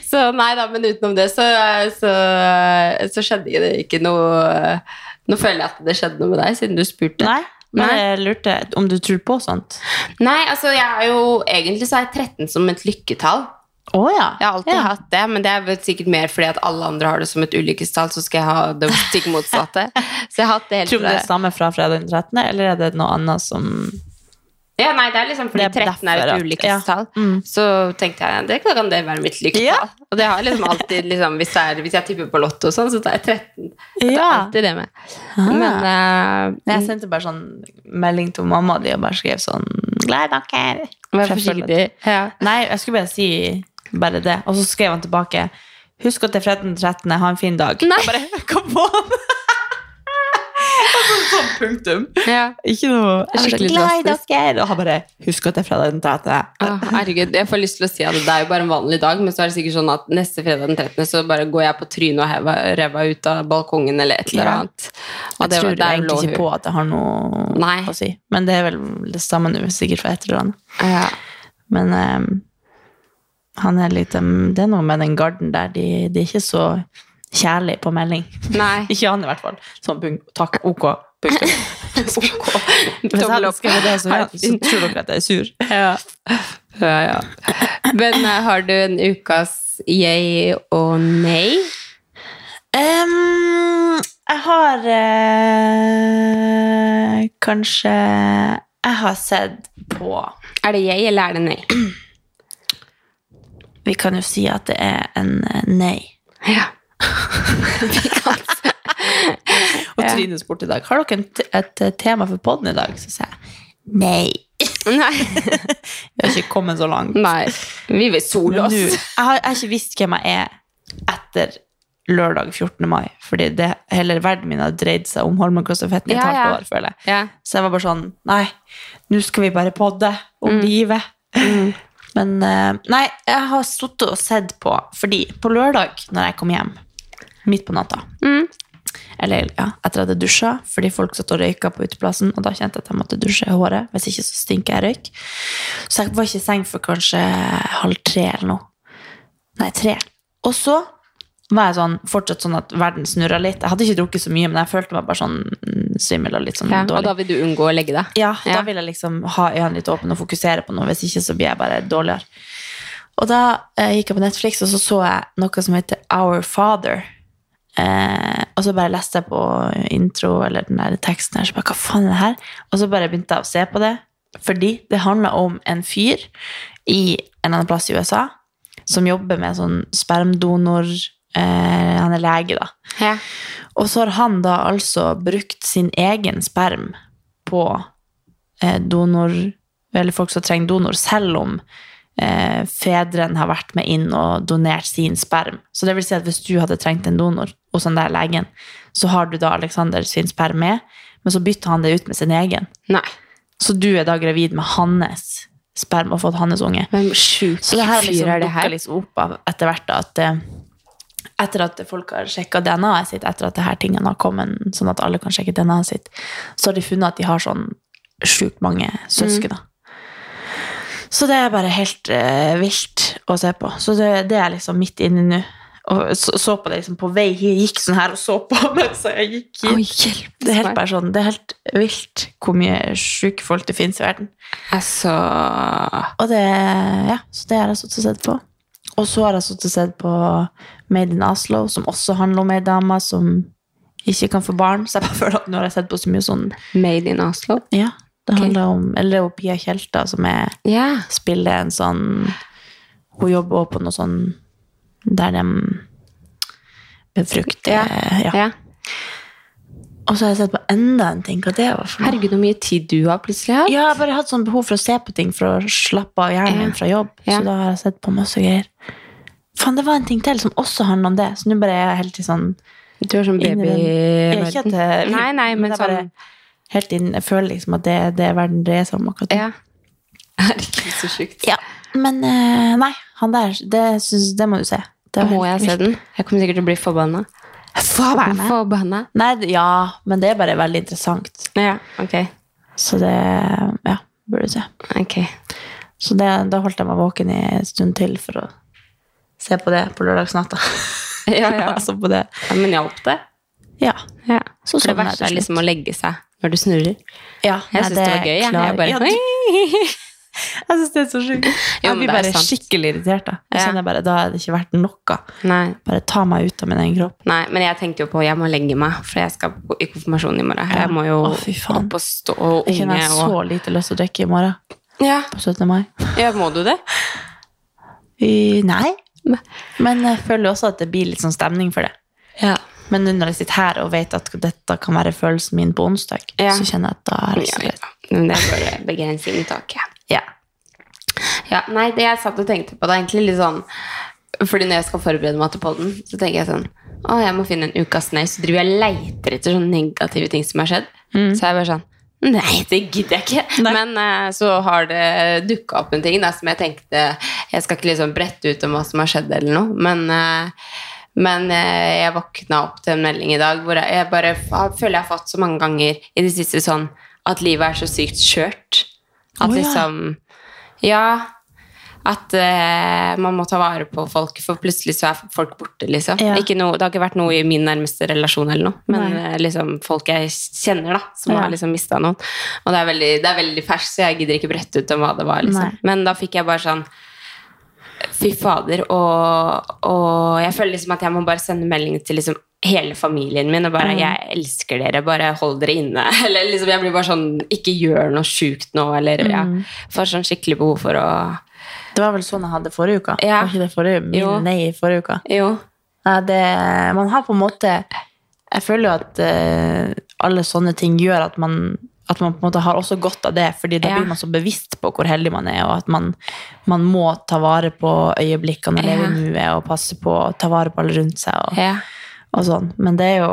så nei da, men utenom det så, så, så skjedde det ikke noe Nå føler jeg at det skjedde noe med deg, siden du spurte. Nei. Men jeg lurte om du tror på sånt. Nei, altså jeg er jo Egentlig så er 13 som et lykketall. Å ja. Jeg har alltid ja. hatt det, men det er sikkert mer fordi at alle andre har det som et ulykkestall, så skal jeg ha det stikk motsatte. Så jeg har hatt det helt Tror du det det stammer fra fredag den 13., eller er det noe annet som Ja, nei, det er liksom fordi er 13 er et ulykkestall. ja. Mm. Så tenkte jeg det kan det være mitt lykketall. Ja. Og det har liksom alltid liksom, hvis, er, hvis jeg tipper på Lotto og sånn, så tar jeg 13. Det er alltid det med. Men uh, Jeg sendte bare sånn melding til mamma di og bare skrev sånn Glad dere. vær jeg forsiktig. Ja. Nei, jeg skulle bare si bare det. Og så skrev han tilbake Husk at det er fredag den 13. Ha en fin dag. Nei. Jeg bare, kom on! Altså, sånn punktum. Ja. Ikke noe jeg Skikkelig glad i drastisk. dere. Og han bare Husk at det er fredag den 13. Å, herregud, jeg får lyst til å si at det er jo bare en vanlig dag, men så er det sikkert sånn at neste fredag den 13. så bare går jeg på trynet og hever ræva ut av balkongen eller et eller annet. Og Jeg det, tror det egentlig ikke på at det har noe Nei. å si. Men det er vel det samme nå, sikkert for et eller annet. Ja. Men ehm, han er litt ehm, Det er noe med den garden der. De, de er ikke så kjærlige på melding. Nei. Ikke han, i hvert fall. Sånn. Takk. Ok. Punktum. ok. Hvis jeg hadde skrevet det, så, så tror dere at jeg er sur. Ja. ja, ja. Men eh, har du en ukas yay og nei? Um, jeg har eh, kanskje Jeg har sett på Er det yay, eller er det nei? Vi kan jo si at det er en eh, nei. Ja. Og Trine spurte i dag Har dere et eh, tema for podden i dag. Så sa jeg nei. Nei. Vi har ikke kommet så langt. nei. Vi vil sole oss. nå- jeg, har, ikke visst hvem jeg er etter lørdag 14. mai. Fordi det, hele verden min har dreid seg om Holmenkollstafetten i et halvt år, føler jeg. Ja. Så jeg var bare sånn Nei, nå skal vi bare podde om Mm. livet. Men eh, nei, jeg har sittet og sett på Fordi på lørdag, når jeg kom hjem midt på natta Mm. Eller ja, etter at jeg hadde dusja, fordi folk satt og røyka på uteplassen, og da kjente jeg at jeg måtte dusje håret, hvis ikke så stinker jeg røyk. Så jeg var ikke i seng for kanskje halv tre eller noe. Nei, tre. Og så var jeg sånn, fortsatt sånn at verden snurra litt. Jeg hadde ikke drukket så mye, men jeg følte meg bare sånn mm, svimmel og litt sånn Ja, og da vil du unngå å legge deg? Ja, Ja. da vil jeg liksom ha øynene litt åpne og fokusere på noe, hvis ikke så blir jeg bare dårligere. Og da eh, gikk jeg på Netflix, og så så jeg noe som heter Our Father. Eh, og så bare leste jeg på intro, eller den der teksten her, så bare, hva faen er det her? Og så bare begynte jeg å se på det, fordi det handler om en fyr i en eller annen plass i USA, som jobber med sånn spermdonor, eh, han er lege da. Ja. Og så har han da altså brukt sin egen sperm på eh, donor, eller folk som trenger donor, selv om eh, fedren har vært med inn og donert sin sperm. Så det vil si at hvis du hadde trengt en donor hos den der legen, så har du da Alexander sin sperm med, men så bytter han det ut med sin egen. Nei. Så du er da gravid med hans sperm og fått hans unge. Hvem sjuk Så det her Så det er det dukka her? liksom opp av etter hvert da, at etter at folk har sjekka DNA-et sitt, etter at det her tingene har kommet, sånn at alle kan sjekke DNA-et sitt, så har de funnet at de har sånn sjukt mange søsken. Mm. Så det er bare helt uh, vilt å se på. Så det, det er liksom midt inni nå. Og så, så på det liksom på vei hit, gikk sånn her og så på mens jeg gikk hit. Hjelp Det er helt bare sånn, det er helt vilt hvor mye sjuke folk det finnes i verden. Altså Og det, ja, så det har jeg sittet og sett på. Og så har jeg sittet og sett på Made in Oslo, som også handler om ei dame som ikke kan få barn. Så jeg bare føler at nå har jeg sett på så mye sånn Made in Oslo? Ja, det okay. handler om Eller er Pia Tjelta som er, yeah. spiller en sånn Hun jobber også på noe sånn der de befrukter yeah. ja. Yeah. Og så har jeg sett på enda en ting. Hva det var for noe? Herregud, hvor mye tid du har plutselig hatt. Ja, jeg har bare hatt sånn behov for å se på ting for å slappe av hjernen min fra jobb. Så da har jeg sett på masse greier. Faen, det var en ting til som også handler om det. Så nå bare er jeg helt i sånn Du er sånn baby den- det- Nei, nei, men er bare sånn Helt inn, Jeg føler liksom at det er det verden dreier seg om akkurat nå. Ja. Herregud, så sjukt. Ja, Men eh, nei, han der, det, synes, det må du se. Det må jeg se den. Jeg kommer sikkert til å bli forbanna. Forbanna? Forbanna. Nei, ja, men det er bare veldig interessant. Ja, ok. Så det Ja, burde du se. Ok. Så det, da holdt jeg meg våken i en stund til for å se på det på lørdagsnatta. Ja, ja. altså på det. ja men hjalp det? Ja. Ja. Så For det verste er liksom å legge seg når du snurrer. ja Jeg syns det var gøy. Jeg, jeg bare du, Jeg synes det er så sjukt. Jeg blir det bare sant. skikkelig irritert. da. Jeg kjenner bare, Da er det ikke verdt noe. Nei. Bare ta meg ut av min egen kropp. Nei, men jeg tenkte jo på jeg må legge meg, for jeg skal på, i konfirmasjon i morgen. Jeg må jo Å, opp og stå og unge jeg har og så lite lyst til å drikke i morgen. ja. På 17. mai. ja, må du det? I, nei. Men jeg føler også at det blir litt sånn stemning for det. Ja. Men nå når jeg sitter her og vet at dette kan være følelsen min på onsdag, Ja. så kjenner jeg at da er det så greit. Men det er bare begrensning i taket. Ja. Ja, nei, det jeg satt og tenkte på, det er egentlig litt sånn Fordi når jeg skal forberede meg til podden, så tenker jeg sånn Å, jeg må finne en ukas nei. Så driver jeg og leiter etter sånne negative ting som har skjedd. Så jeg bare sånn Nei, det gidder jeg ikke. Men eh, så har det dukka opp en ting da, som jeg tenkte Jeg skal ikke liksom brette ut om hva som har skjedd, eller noe, men eh, men eh, jeg våkna opp til en melding i dag hvor jeg, jeg bare jeg føler jeg har fått så mange ganger i det siste sånn at livet er så sykt skjørt. At oh, ja. liksom Ja. At uh, man må ta vare på folk, for plutselig så er folk borte, liksom. Ja. Noe, det har ikke vært noe i min nærmeste relasjon eller noe, men uh, liksom folk jeg kjenner, da, som Ja. har liksom mista noen. Og det er veldig, det er veldig ferskt, så jeg gidder ikke brette ut om hva det var, liksom. Nei. Men da fikk jeg bare sånn Fy fader. Og, og jeg føler liksom at jeg må bare sende melding til liksom hele familien min og bare 'Jeg elsker dere. Bare hold dere inne.' Eller liksom jeg blir bare sånn 'Ikke gjør noe sjukt nå', eller ja. Får sånn skikkelig behov for å Det var vel sånn jeg hadde forrige uke. Ja. Var ikke det forrige, min Jo. nei forrige uke? Jo. Nei, det, man har på en måte Jeg føler jo at uh, alle sånne ting gjør at man, at man på en måte har også godt av det, fordi da Ja. blir man så bevisst på hvor heldig man er, og at man, man må ta vare på øyeblikkene og leve Ja. i nuet og passe på å ta vare på alle rundt seg. Og, Ja. og sånn. Men det er jo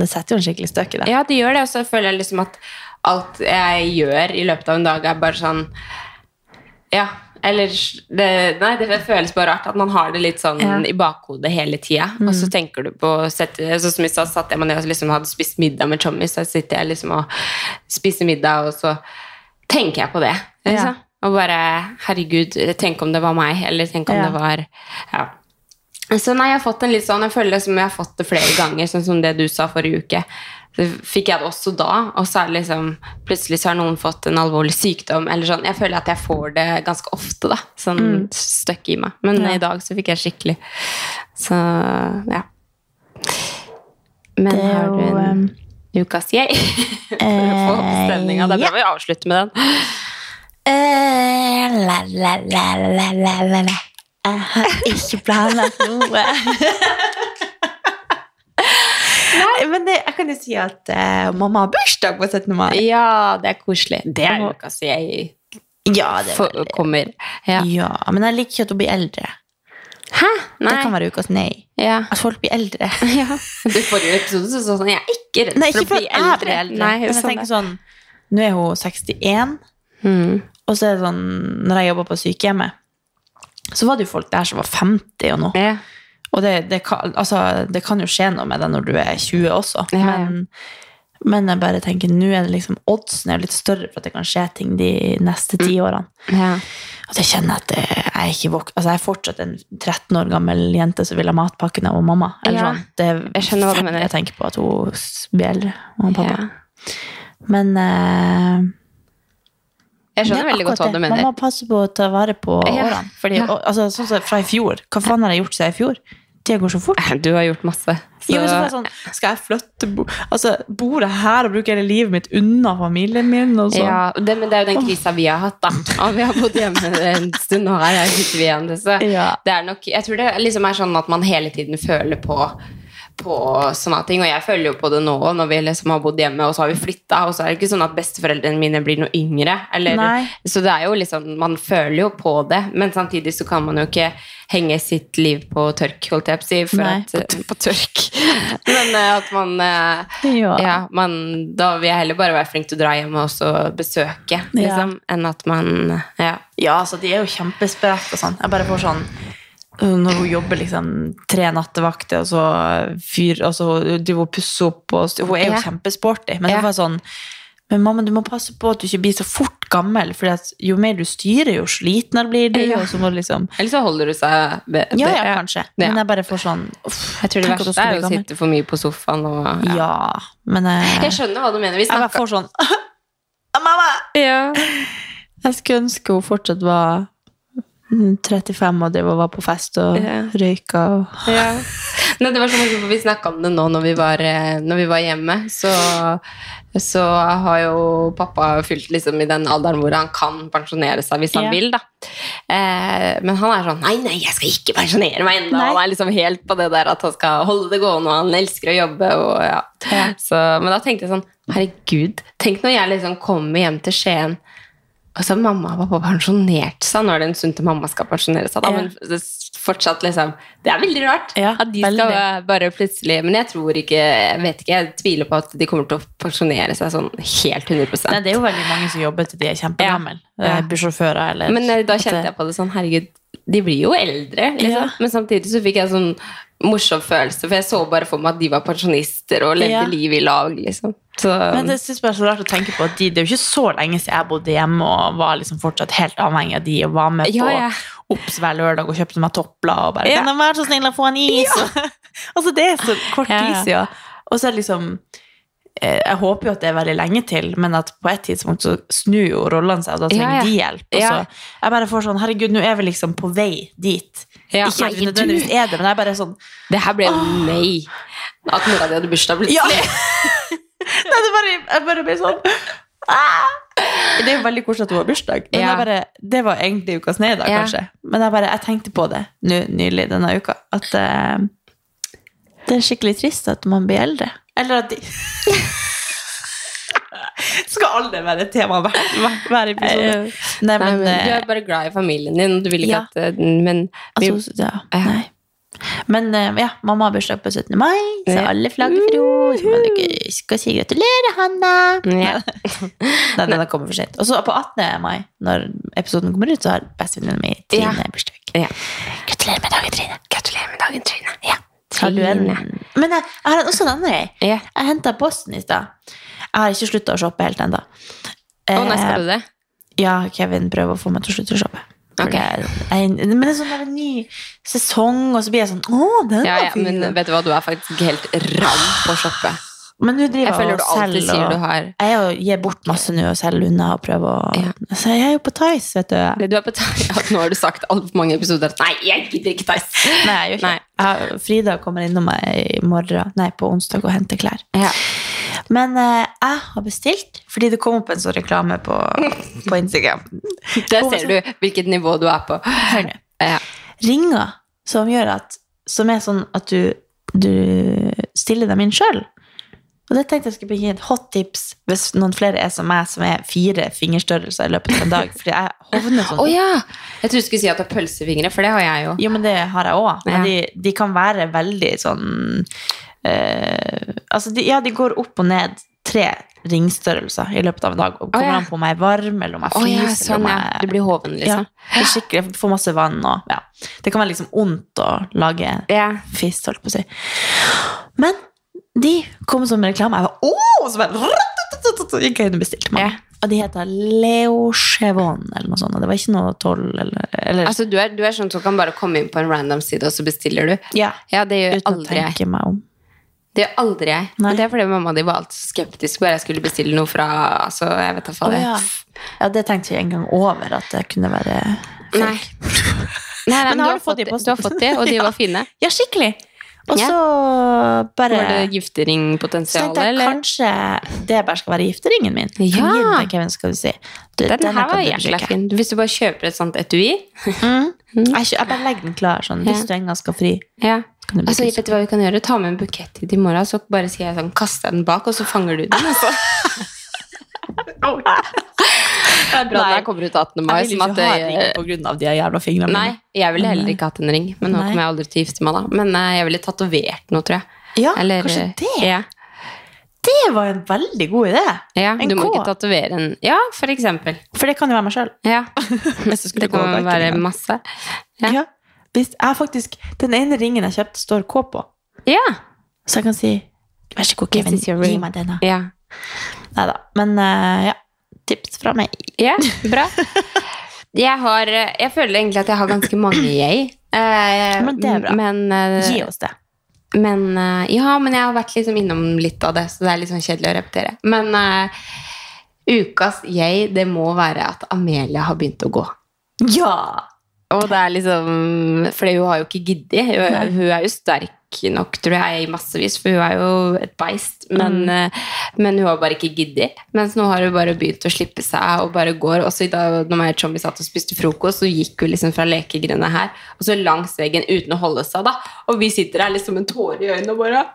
Det setter jo en skikkelig støkk i det. ja, det gjør det. Og så føler jeg liksom at alt jeg gjør i løpet av en dag, er bare sånn Ja. Eller det, Nei, det føles bare rart at man har det litt sånn Ja. i bakhodet hele tida. Og så tenker du på sette, Sånn som i stad satt jeg meg ned og liksom hadde spist middag med Tommy, Så sitter jeg liksom og spiser middag, og så tenker jeg på det. Liksom. Og bare Herregud, tenk om det var meg. Eller tenk om Ja. det var Ja. Så nei, jeg har fått en litt sånn Jeg føler det som jeg har fått det flere ganger, sånn som det du sa forrige uke. Så fikk jeg det også da, og så er det liksom Plutselig så har noen fått en alvorlig sykdom, eller sånn. Jeg føler at jeg får det ganske ofte, da. Sånn støkk i meg. Men Mm. Ja. i dag så fikk jeg skikkelig. Så ja. Men Det er har du en ukas yay? For å få opp stemninga. Det er bra vi avslutter med den. Uh, la, la, la, la, la, la, la. Jeg har ikke planlagt noe. Nei, men det, jeg kan jo si at uh, mamma har bursdag på 17. mai. Ja, det er koselig. Det er noe som jeg Ja, det for, kommer. Ja. ja, men jeg liker ikke at hun blir eldre. Hæ? Nei. Det kan være ukas nei. Ja. At folk blir eldre. Ja. Du forrige episode så sånn Jeg er ikke redd Nei, for ikke å bli eldre. eldre. Nei, men jeg sånn tenker sånn Nå er hun 61, mm. og så er det sånn Når jeg jobba på sykehjemmet, så var det jo folk der som var 50 og noe. ja. Og det, det, kan, altså, det kan jo skje noe med deg når du er 20 også. Ja, ja. Men, men jeg bare tenker, nå er det liksom oddsen er litt større for at det kan skje ting de neste Mm. ti årene. Ja. At jeg kjenner at jeg, ikke vok altså, jeg er fortsatt en 13 år gammel jente som vil ha matpakken av mamma. Eller sånn. Det er jeg skjønner hva du mener. Jeg tenker på at hun blir eldre. og pappa. Men eh, Jeg skjønner er veldig godt hva du mener. Man må passe på å ta vare på Ja, årene. Fordi, ja. og, altså, sånn fra i fjor. Hva faen har jeg gjort siden i fjor? Tida går så fort. Du har gjort masse. Så, Jo, så sånn, skal jeg flytte bo Altså, Bor jeg her og bruker hele livet mitt unna familien min? Og ja, det, men det er jo den krisa vi har hatt, da. Og vi har bodd hjemme en stund, og her sitter vi igjen. Så Ja. det er nok Jeg tror det liksom er sånn at man hele tiden føler på på sånne ting, og jeg føler jo på det nå når vi liksom har bodd hjemme og så har vi flytta, og så er det ikke sånn at besteforeldrene mine blir noe yngre. Eller, så det er jo liksom Man føler jo på det, men samtidig så kan man jo ikke henge sitt liv på tørk, holdt jeg på å si. For Nei, at, på tørk. men eh, at man eh, Ja. ja, man, da vil jeg heller bare være flink til å dra hjem og også besøke, liksom, enn at man Ja. Ja, altså, de er jo kjempesprek og sånn. Jeg bare får sånn når hun jobber liksom tre nattevakter, og så fyr, og så driver hun pusser opp, og hun er jo Ja. kjempesporty. Men Ja. så var sånn Men mamma, du må passe på at du ikke blir så fort gammel, for jo mer du styrer, jo slitnere blir du. Ja. Og så må du liksom Eller så holder du seg be, Ja, ja, kanskje. Men jeg bare får sånn uff, Jeg tror det verste er å sitte for mye på sofaen og Ja, ja. men jeg, Jeg skjønner hva du mener. Vi jeg bare får sånn Mamma! ja. Jeg skulle ønske hun fortsatt var 35 og drev og var på fest og Ja. røyka og Ja. Nei, det var så morsomt, for Vi snakka om det nå når vi var, eh, når vi var hjemme. Så, så har jo pappa fylt liksom i den alderen hvor han kan pensjonere seg hvis han Ja. vil. da. Eh, men han er sånn Nei, nei, jeg skal ikke pensjonere meg ennå. Han er liksom helt på det der at han skal holde det gående, og han elsker å jobbe. Og, ja. Ja. så, men da tenkte jeg sånn Herregud, tenk når jeg liksom kommer hjem til Skien og så mamma og pappa pensjonerte seg. Nå er det en stund til mamma skal pensjonere seg. Da, Ja. men fortsatt liksom Det er veldig rart Ja, at de skal bare plutselig Men jeg tror ikke Jeg vet ikke, jeg tviler på at de kommer til å pensjonere seg sånn helt 100 Nei, det er jo veldig mange som jobber til de er kjempegamle. Ja. Eh, Bussjåfører eller Men eh, da kjente jeg på det sånn Herregud, de blir jo eldre, liksom. Ja. Men samtidig så fikk jeg sånn morsom følelse, for jeg så bare for meg at de var pensjonister og levde Ja. livet i lag, liksom. Så, Men det synes jeg er så rart å tenke på at de, Det er jo ikke så lenge siden jeg bodde hjemme og var liksom fortsatt helt avhengig av de og var med på ja. Ops hver lørdag og kjøpte meg topplad og bare Ja. Kan være så snill å få en is? altså, det er så kort is, ja. Og så er det liksom eh, Jeg håper jo at det er veldig lenge til, men at på et tidspunkt så snur jo rollene seg, og da trenger Ja, ja. de hjelp. Og så Ja. jeg bare får sånn Herregud, nå er vi liksom på vei dit. Ja, ikke at vi nødvendigvis er det, men det er bare sånn Det her ble jo nei. At mora di hadde bursdag plutselig. Ja. Nei, det bare, jeg bare ble sånn ah! Det er jo veldig koselig at hun har bursdag, men Ja. jeg bare, det var egentlig ukas neddag, Ja. kanskje. Men jeg, bare, jeg tenkte på det nå nylig denne uka, at uh, det er skikkelig trist at man blir eldre. Eller at de Skal alle være et tema hver, hver, episode. Nei, Nei, men, men, du eh, er bare glad i familien din. Du vil ikke Ja. at eh, Men vi, altså, ja, nei. Men eh, ja, mamma har bursdag på 17. mai, så alle flagger for. Så må dere skal si gratulerer, Hanna. Ja. Nei, den kommer for sent. Og så på 18. mai, når episoden kommer ut, så har bestevenninna min Trine Ja. bursdag. Ja. Gratulerer med dagen, Trine. Gratulerer med dagen, Trine. Ja. Har du en... Trine. Men jeg, jeg har også en annen greie. Ja. Jeg henta posten i stad. Jeg har ikke slutta å shoppe helt ennå. Å, nei, skal du det? Ja, Kevin prøver å få meg til å slutte å shoppe. Okay. Det er- jeg, men det er sånn der en ny sesong, og så blir jeg sånn Å, den Ja, var ja, fin! men vet du hva, du er faktisk helt ram på å shoppe. Men nå driver Jeg føler og du alltid sier du har Jeg er jo- gir bort masse nå og selger unna og prøver å Ja. Så jeg er jo på Tice, vet du. Du er på ja, Nå har du sagt altfor mange episoder at nei, jeg gidder ikke Tice. Nei, jeg gjør ikke Nei. det. Frida kommer innom meg i morgen, nei, på onsdag og henter klær. Ja. Men eh, jeg har bestilt, fordi det kom opp en sånn reklame på, på Instagram. Der ser du hvilket nivå du er på. Hør nå. Ja. Ringer som gjør at Som er sånn at du, du stiller dem inn sjøl. Og det tenkte jeg skulle bli et hot tips hvis noen flere er som meg, som er fire fingerstørrelser i løpet av en dag. Fordi jeg hovner sånn. Å ja! Jeg trodde du skulle si at du har pølsefingre, for det har jeg jo. Jo, men det har jeg òg. Men Ja. de, de kan være veldig sånn eh, Altså, de, ja, de går opp og ned tre ringstørrelser i løpet av en dag. Og kommer oh, ja. an på om jeg er varm, eller om jeg Å ja, fryser. sånn, ja. om jeg- Du blir hoven, ja, liksom. er skikkelig, jeg får masse vann og ja. Det kan være liksom ondt å lage yeah. fist, holdt på å si. Men de kom som reklame. Jeg var åh! Så bare gikk jeg inn og bestilte meg. Yeah. Og de heter Leo Chevon eller noe sånt. og Det var ikke noe toll eller, eller Altså, du er, du er sånn som kan bare komme inn på en random side, og så bestiller du. Ja, Ja, det gjør uten å aldri jeg. tenke meg om. Det gjør aldri jeg. Nei. Det er fordi mamma di var alltid så skeptisk bare jeg skulle bestille noe fra altså, jeg vet hva det. Oh, ja. ja, det tenkte jeg en gang over, at det kunne være Nei. Nei, nei, men, Men du, har du fått fått du har fått de, og de Ja. var fine. Ja, skikkelig! Og Ja. så bare Var det gifteringpotensial, eller? kanskje det bare skal være gifteringen min. Ja. Til Kevin, skal du si. Du, Den den her var jækla fin. Hvis du bare kjøper et sånt etui Mm. Jeg, jeg bare legger den klar, sånn. Ja. Hvis du en gang skal fri. ja. Altså, vet du hva vi kan gjøre? Ta med en bukett hit i morgen, så bare sier jeg sånn, Kast den bak, og så fanger du den. Altså. det er bra at jeg kommer ut 18. mai. Jeg vil ikke ha ring på grunn av de jævla fingrene Nei, jeg ville heller eh, ikke hatt en ring, men nå nei. kommer jeg aldri til å gifte meg da. Men uh, jeg ville tatovert noe, tror jeg. Ja, Eller, kanskje eh, det. Ja, Det var en veldig god idé. ja En du må K. ikke tatovere en Ja, for eksempel. For det kan jo være meg sjøl. Ja. Det skulle Det gå, da kan være masse. Ja. Ja. Jeg har faktisk Den ene ringen jeg kjøpte, står K på. Ja. Så jeg kan si Vær så god, Kevin, gi meg denne. ja. Nei da. Men uh, ja. Tips fra meg. Ja, bra. Jeg har Jeg føler egentlig at jeg har ganske mange jeg. Uh, Men det er bra. Men, uh, Gi oss det. men Ja, men jeg har vært liksom innom litt av det, så det er litt sånn kjedelig å repetere. Men Ukas jeg, det må være at Amelia har begynt å gå. Ja! Og det er liksom For hun har jo ikke giddet. Hun, hun er jo sterk nok, tror jeg, i massevis, for hun er jo et beist. Men, mm. men hun har bare ikke giddet. Mens nå har hun bare begynt å slippe seg og bare går. Også i dag når jeg og Tommy satt og spiste frokost, så gikk hun liksom fra lekegrinda her og så langs veggen uten å holde seg, da. Og vi sitter her liksom med en tåre i øynene og bare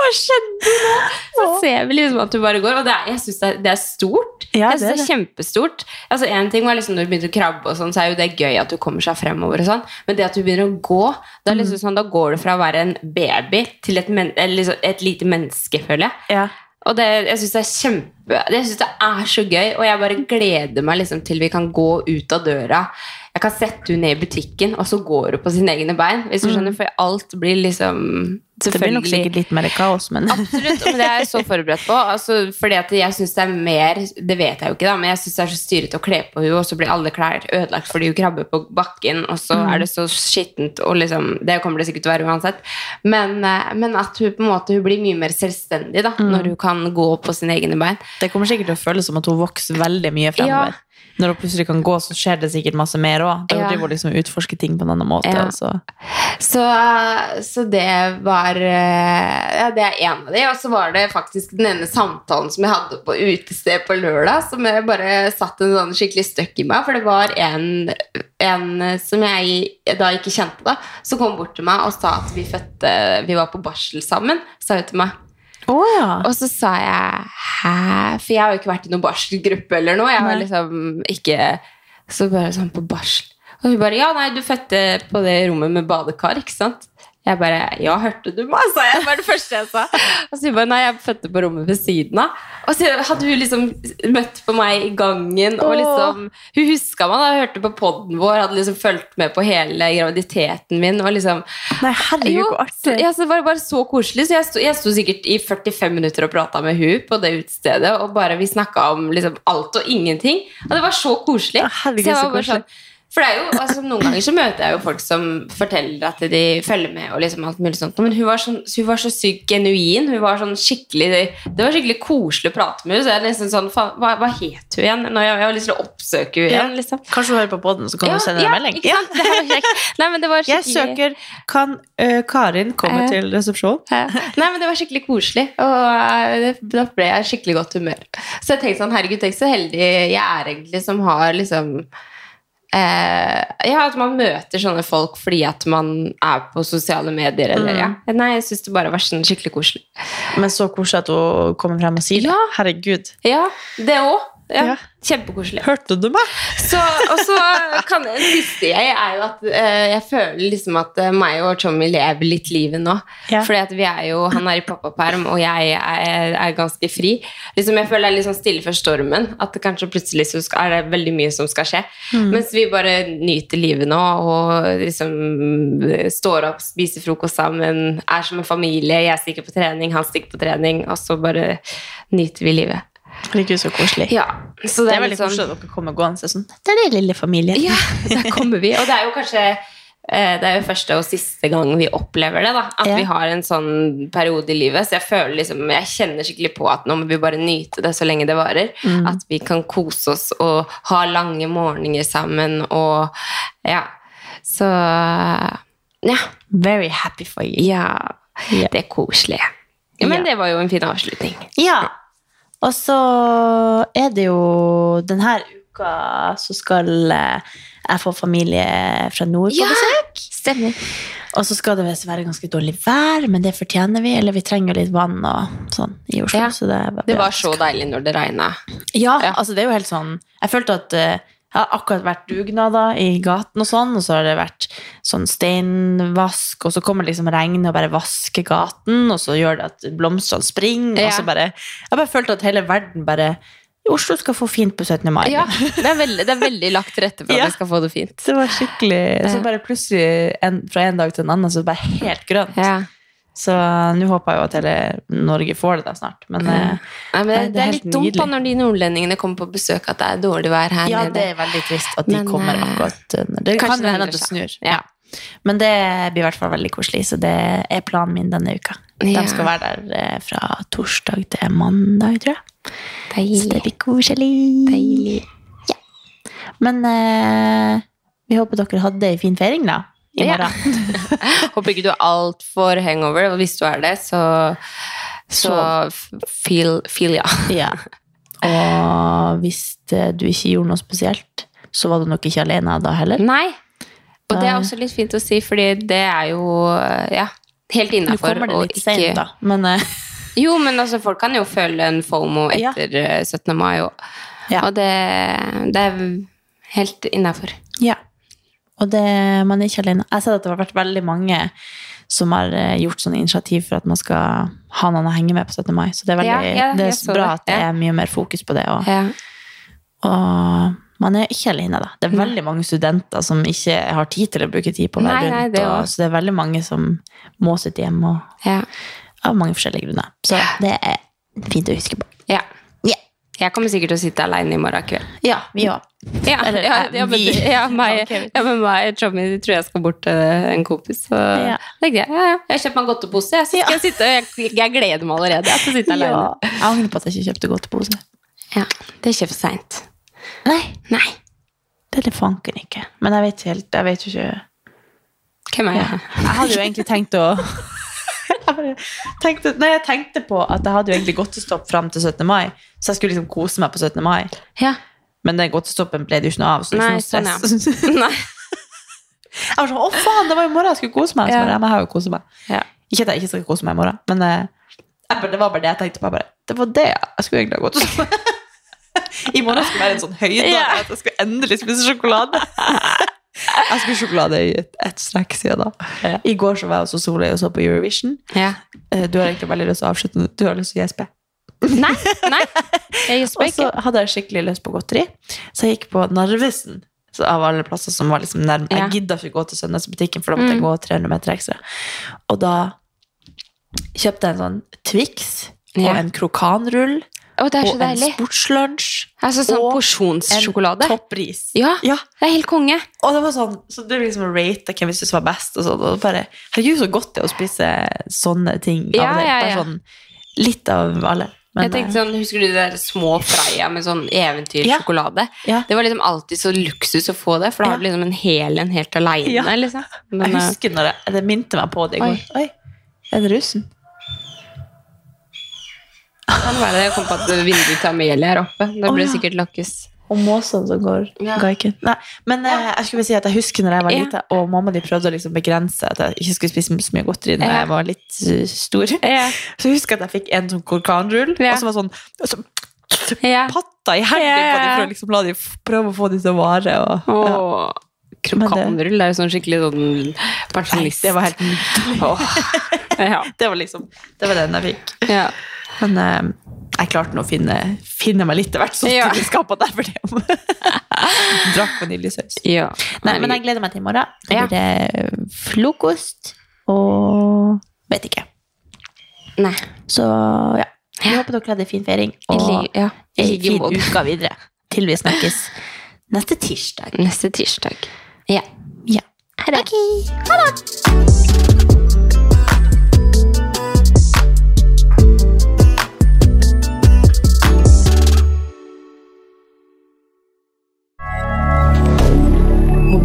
hva skjedde nå? Så ser vi liksom at du bare går, og det er, jeg syns det, det er stort. Ja, jeg synes det er det kjempestort. Altså, en ting var liksom Når du begynner å krabbe, og sånn, så er jo det gøy at du kommer seg fremover. og sånn, Men det at du begynner å gå, da, er Mm. liksom sånn, da går du fra å være en baby til et, men, eller liksom, et lite menneske, føler jeg. Ja. Og det, jeg syns det er kjempe Jeg synes det er så gøy, og jeg bare gleder meg liksom til vi kan gå ut av døra. Jeg kan sette henne ned i butikken, og så går hun på sine egne bein. Hvis du skjønner, For alt blir liksom Det blir nok sikkert litt mer kaos, men Absolutt, men det er jeg så forberedt på. Altså, fordi at jeg synes det er mer Det vet jeg jo ikke, da, men jeg syns det er så styrete å kle på henne, og så blir alle klær ødelagt fordi hun krabber på bakken, og så Mm. er det så skittent, og liksom Det kommer det sikkert til å være uansett. Men, eh, men at hun på en måte hun blir mye mer selvstendig da, Mm. når hun kan gå på sine egne bein. det kommer sikkert til å føles som at hun vokser veldig mye fremover. Når hun plutselig kan gå, så skjer det sikkert masse mer òg. Da Ja. driver hun liksom utforsker ting på en annen måte. Ja. Så. Så, så det var eh, Ja, det er en av de. Og så var det faktisk den ene samtalen som jeg hadde på utested på lørdag, som jeg bare satt en sånn skikkelig støkk i meg. For det var en, en som jeg da ikke kjente, da, som kom bort til meg og sa at vi fødte Vi var på barsel sammen, sa hun til meg. Å ja. Og så sa jeg hæ? For jeg har jo ikke vært i noen barselgruppe eller noe. Jeg var liksom ikke Så bare sånn på barsel. Og hun bare ja, nei, du fødte på det rommet med badekar, ikke sant? Jeg bare ja, hørte du meg? sa jeg. Det var det første jeg sa. Og så hun bare nei, jeg fødte på rommet ved siden av. Og så hadde hun liksom møtt på meg i gangen, og liksom Hun huska meg da, hørte på poden vår, hadde liksom fulgt med på hele graviditeten min, og liksom Nei, herregud, hvor artig. ja, så det var bare så koselig. Så jeg sto, jeg sto sikkert i 45 minutter og prata med hun på det utestedet, og bare vi snakka om liksom alt og ingenting. Og det var så koselig. Ja, herregud, så jeg var bare koselig. sånn for det er jo, altså Noen ganger så møter jeg jo folk som forteller at de følger med. og liksom alt mulig sånt. Men hun var, sånn, hun var så sykt genuin. Hun var sånn skikkelig, Det var skikkelig koselig å prate med henne. Så jeg er nesten sånn, hva, hva het hun igjen? Nå, jeg, har lyst til å oppsøke henne igjen. liksom. Kanskje hun hører på poden, så kan Ja, du sende en ja, melding. ikke sant? Det var kjekt. Nei, men det var Jeg søker Kan uh, Karin komme uh, til resepsjon? Uh, Nei, men det var skikkelig koselig, og eh, da ble jeg skikkelig godt humør. Så jeg tenkte sånn, herregud, tenk så heldig jeg er egentlig som har liksom Ja, at man møter sånne folk fordi at man er på sosiale medier, eller ja. Nei, jeg syns det bare var sånn skikkelig koselig. Men så koselig at hun kommer frem og sier det. Ja. Herregud. Ja, det òg. Ja. Kjempekoselig. Hørte du meg? Så, og så kan en siste jeg er jo at eh, jeg føler liksom at eh, meg og Tommy lever litt livet nå. Ja. Fordi at vi er jo, Han er i pappaperm, og jeg er, er ganske fri. Liksom Jeg føler det er litt sånn stille før stormen. At det kanskje plutselig så skal, er det veldig mye som skal skje. Mens vi bare nyter livet nå og liksom står opp, spiser frokost sammen, er som en familie. Jeg stikker på trening, han stikker på trening, og så bare nyter vi livet. Herregud, så koselig. Ja, så Det det er veldig sånn koselig at dere kommer gående. Sånn. Det er det lille familien. Ja, der kommer vi. Og det er jo kanskje eh, det er jo første og siste gang vi opplever det. da At Ja. vi har en sånn periode i livet. Så jeg føler liksom Jeg kjenner skikkelig på at nå må vi bare nyte det så lenge det varer. Mm. At vi kan kose oss og ha lange morgener sammen og Ja. Så Ja. Very happy for you. ja Yeah. det er koselig. Ja, men Ja. det var jo en fin avslutning. Ja. Og så er det jo denne uka så skal eh, jeg få familie fra nord på Ja. besøk. Stemmer. Og så skal det visst være ganske dårlig vær, men det fortjener vi. Eller vi trenger litt vann og sånn i Oslo. Ja. Så det, er Det var så deilig når det regna. Ja, Ja. altså det er jo helt sånn Jeg følte at eh, jeg har akkurat vært dugnader i gaten og sånn, og så har det vært sånn steinvask, og så kommer liksom regnet og bare vasker gaten, og så gjør det at blomstene springer, Ja. og så bare Jeg bare følte at hele verden bare Oslo skal få fint på 17. mai. Ja, det er veldig, det er veldig lagt til rette for at Ja. vi skal få det fint. Det var skikkelig Så bare plutselig, en, fra en dag til en annen, så bare helt grønt. Ja. Så nå håper jeg jo at hele Norge får det da snart. Men mm. Nei, men Nei, det, er litt dumt da når de nordlendingene kommer på besøk at det er dårlig vær her ja, nede. det er veldig trist at de Men, kommer eh, akkurat eh, når Det kan hende at det snur. Ja. Men det blir i hvert fall veldig koselig, så det er planen min denne uka. Ja. De skal være der fra torsdag til mandag, tror jeg. Så det blir koselig. Deilig. Men eh, vi håper dere hadde ei en fin feiring, da. I Ja. Håper ikke du er altfor hangover, og hvis du er det, så så feel, feel ja. Ja. Og hvis eh, du ikke gjorde noe spesielt, så var du nok ikke alene da heller. Nei. Og det er også litt fint å si, fordi det er jo ja, helt innafor. kommer det litt da. Men uh... Jo, men altså, folk kan jo føle en fomo etter ja. 17. mai, og, Ja. og det, det er helt innafor. ja. Og det, man er ikke alene. Jeg har sett at det har vært veldig mange som har eh, gjort sånne initiativ for at man skal ha noen å henge med på 17. mai. Så det er, veldig, Ja, ja, det er bra at det er mye mer fokus på det. Og, Ja. og man er ikke alene, da. Det er veldig mange studenter som ikke har tid til å bruke tid på å være Nei, nei, rundt. det og, så det er veldig mange som må sitte hjemme av mange forskjellige grunner. Så det er fint å huske på. ja. Ja. Jeg kommer sikkert til å sitte aleine i morgen kveld. Ja, vi òg. Ja, Eller, ja, eh, ja, men, ja, meg, ja, men meg Tommy tror jeg skal bort til en kompis. Så Ja. tenkte jeg, ja, ja, jeg har kjøpt meg en godtepose. Jeg, skal jeg, sitte, jeg, jeg gleder meg allerede jeg skal sitte alene. Ja. Jeg angrer på at jeg ikke kjøpte godtepose. Ja, det er ikke for seint. Nei, Nei. det er det fanken ikke. Men jeg vet helt Jeg vet jo ikke Hvem er ja. jeg? Jeg hadde jo egentlig tenkt å jeg tenkte, Nei, jeg tenkte på at jeg hadde jo egentlig godtestopp fram til 17. mai, så jeg skulle liksom kose meg på 17. mai. Ja. Men den godtestoppen ble det jo ikke noe av. Så det er ikke noe sånn, stress. Nei. Jeg var sånn, å faen, det var i morgen jeg skulle kose meg. Ja. ja, men jeg har jo koset meg. Ja. Ikke at jeg ikke skal kose meg i morgen, men eh, det var bare det jeg tenkte på. Jeg bare, det var det jeg skulle egentlig ha gått og I morgen skulle være en sånn høyde Ja. at jeg skulle endelig spise sjokolade. Jeg skulle sjokolade i et, et strekk siden da. I går så var jeg også Solveig og så på Eurovision. Ja. Eh, Du har egentlig veldig lyst til å avslutte, du har lyst til å gjespe. Nei, nei. Jeg gjesper Og så hadde jeg skikkelig lyst på godteri, så jeg gikk på Narvesen. Så av alle plasser som var liksom nærme. Ja. Jeg gidda ikke gå til søndagsbutikken, for da måtte jeg Mm. gå 300 meter ekstra. Og da kjøpte jeg en sånn Twix og Ja. en krokanrull Å, og en deilig. sportslunsj Altså sånn og porsjonssjokolade. en toppris. Ja, Ja. det er helt konge. Og det var sånn, så det liksom å rate hvem vi syntes var best. Og sånn, og bare, Herregud, så godt det er å spise sånne ting. Ja, av det. Bare sånn, litt av alle. Men, jeg tenkte sånn, Husker du de der små Freia med sånn eventyrsjokolade? Ja. Det var liksom alltid så luksus å få det, for da har du liksom en hel en helt aleine. Ja. Liksom. Men, jeg eh, husker når jeg, det minte meg på det i Oi. går. Oi, er det russen? kan være det jeg kom på at vinduet til Amelie er oppe. Det ble ja. sikkert lokkes. Og måsene som går Ja. gaiken. Nei, men ja. jeg skulle si at jeg husker når jeg var Ja. lite, og mamma de prøvde å liksom begrense at jeg ikke skulle spise så mye godteri når Ja. jeg var litt eh, stor. Ja. Så jeg husker at jeg fikk en sånn korkanrull, Ja. og så var sånn så Ja. patta i hendene på dem for å liksom la de prøve å få dem til å vare. Og, ja. Krokanrull er jo sånn skikkelig sånn pensjonist. det var helt nydelig. ja. Det var liksom Det var den jeg fikk. ja. Men eh, jeg klarte nå å finne, finne meg litt til hvert sånt Ja. skapet der for det. Drakk vaniljesaus. ja. Nei, men jeg gleder meg til i morgen. Det Ja. blir det frokost og vet ikke. Nei. Så ja. Vi håper dere hadde en fin feiring og ja. I fin uke videre. Til vi snakkes neste tirsdag. Neste tirsdag. Ja. Ja. Ha det.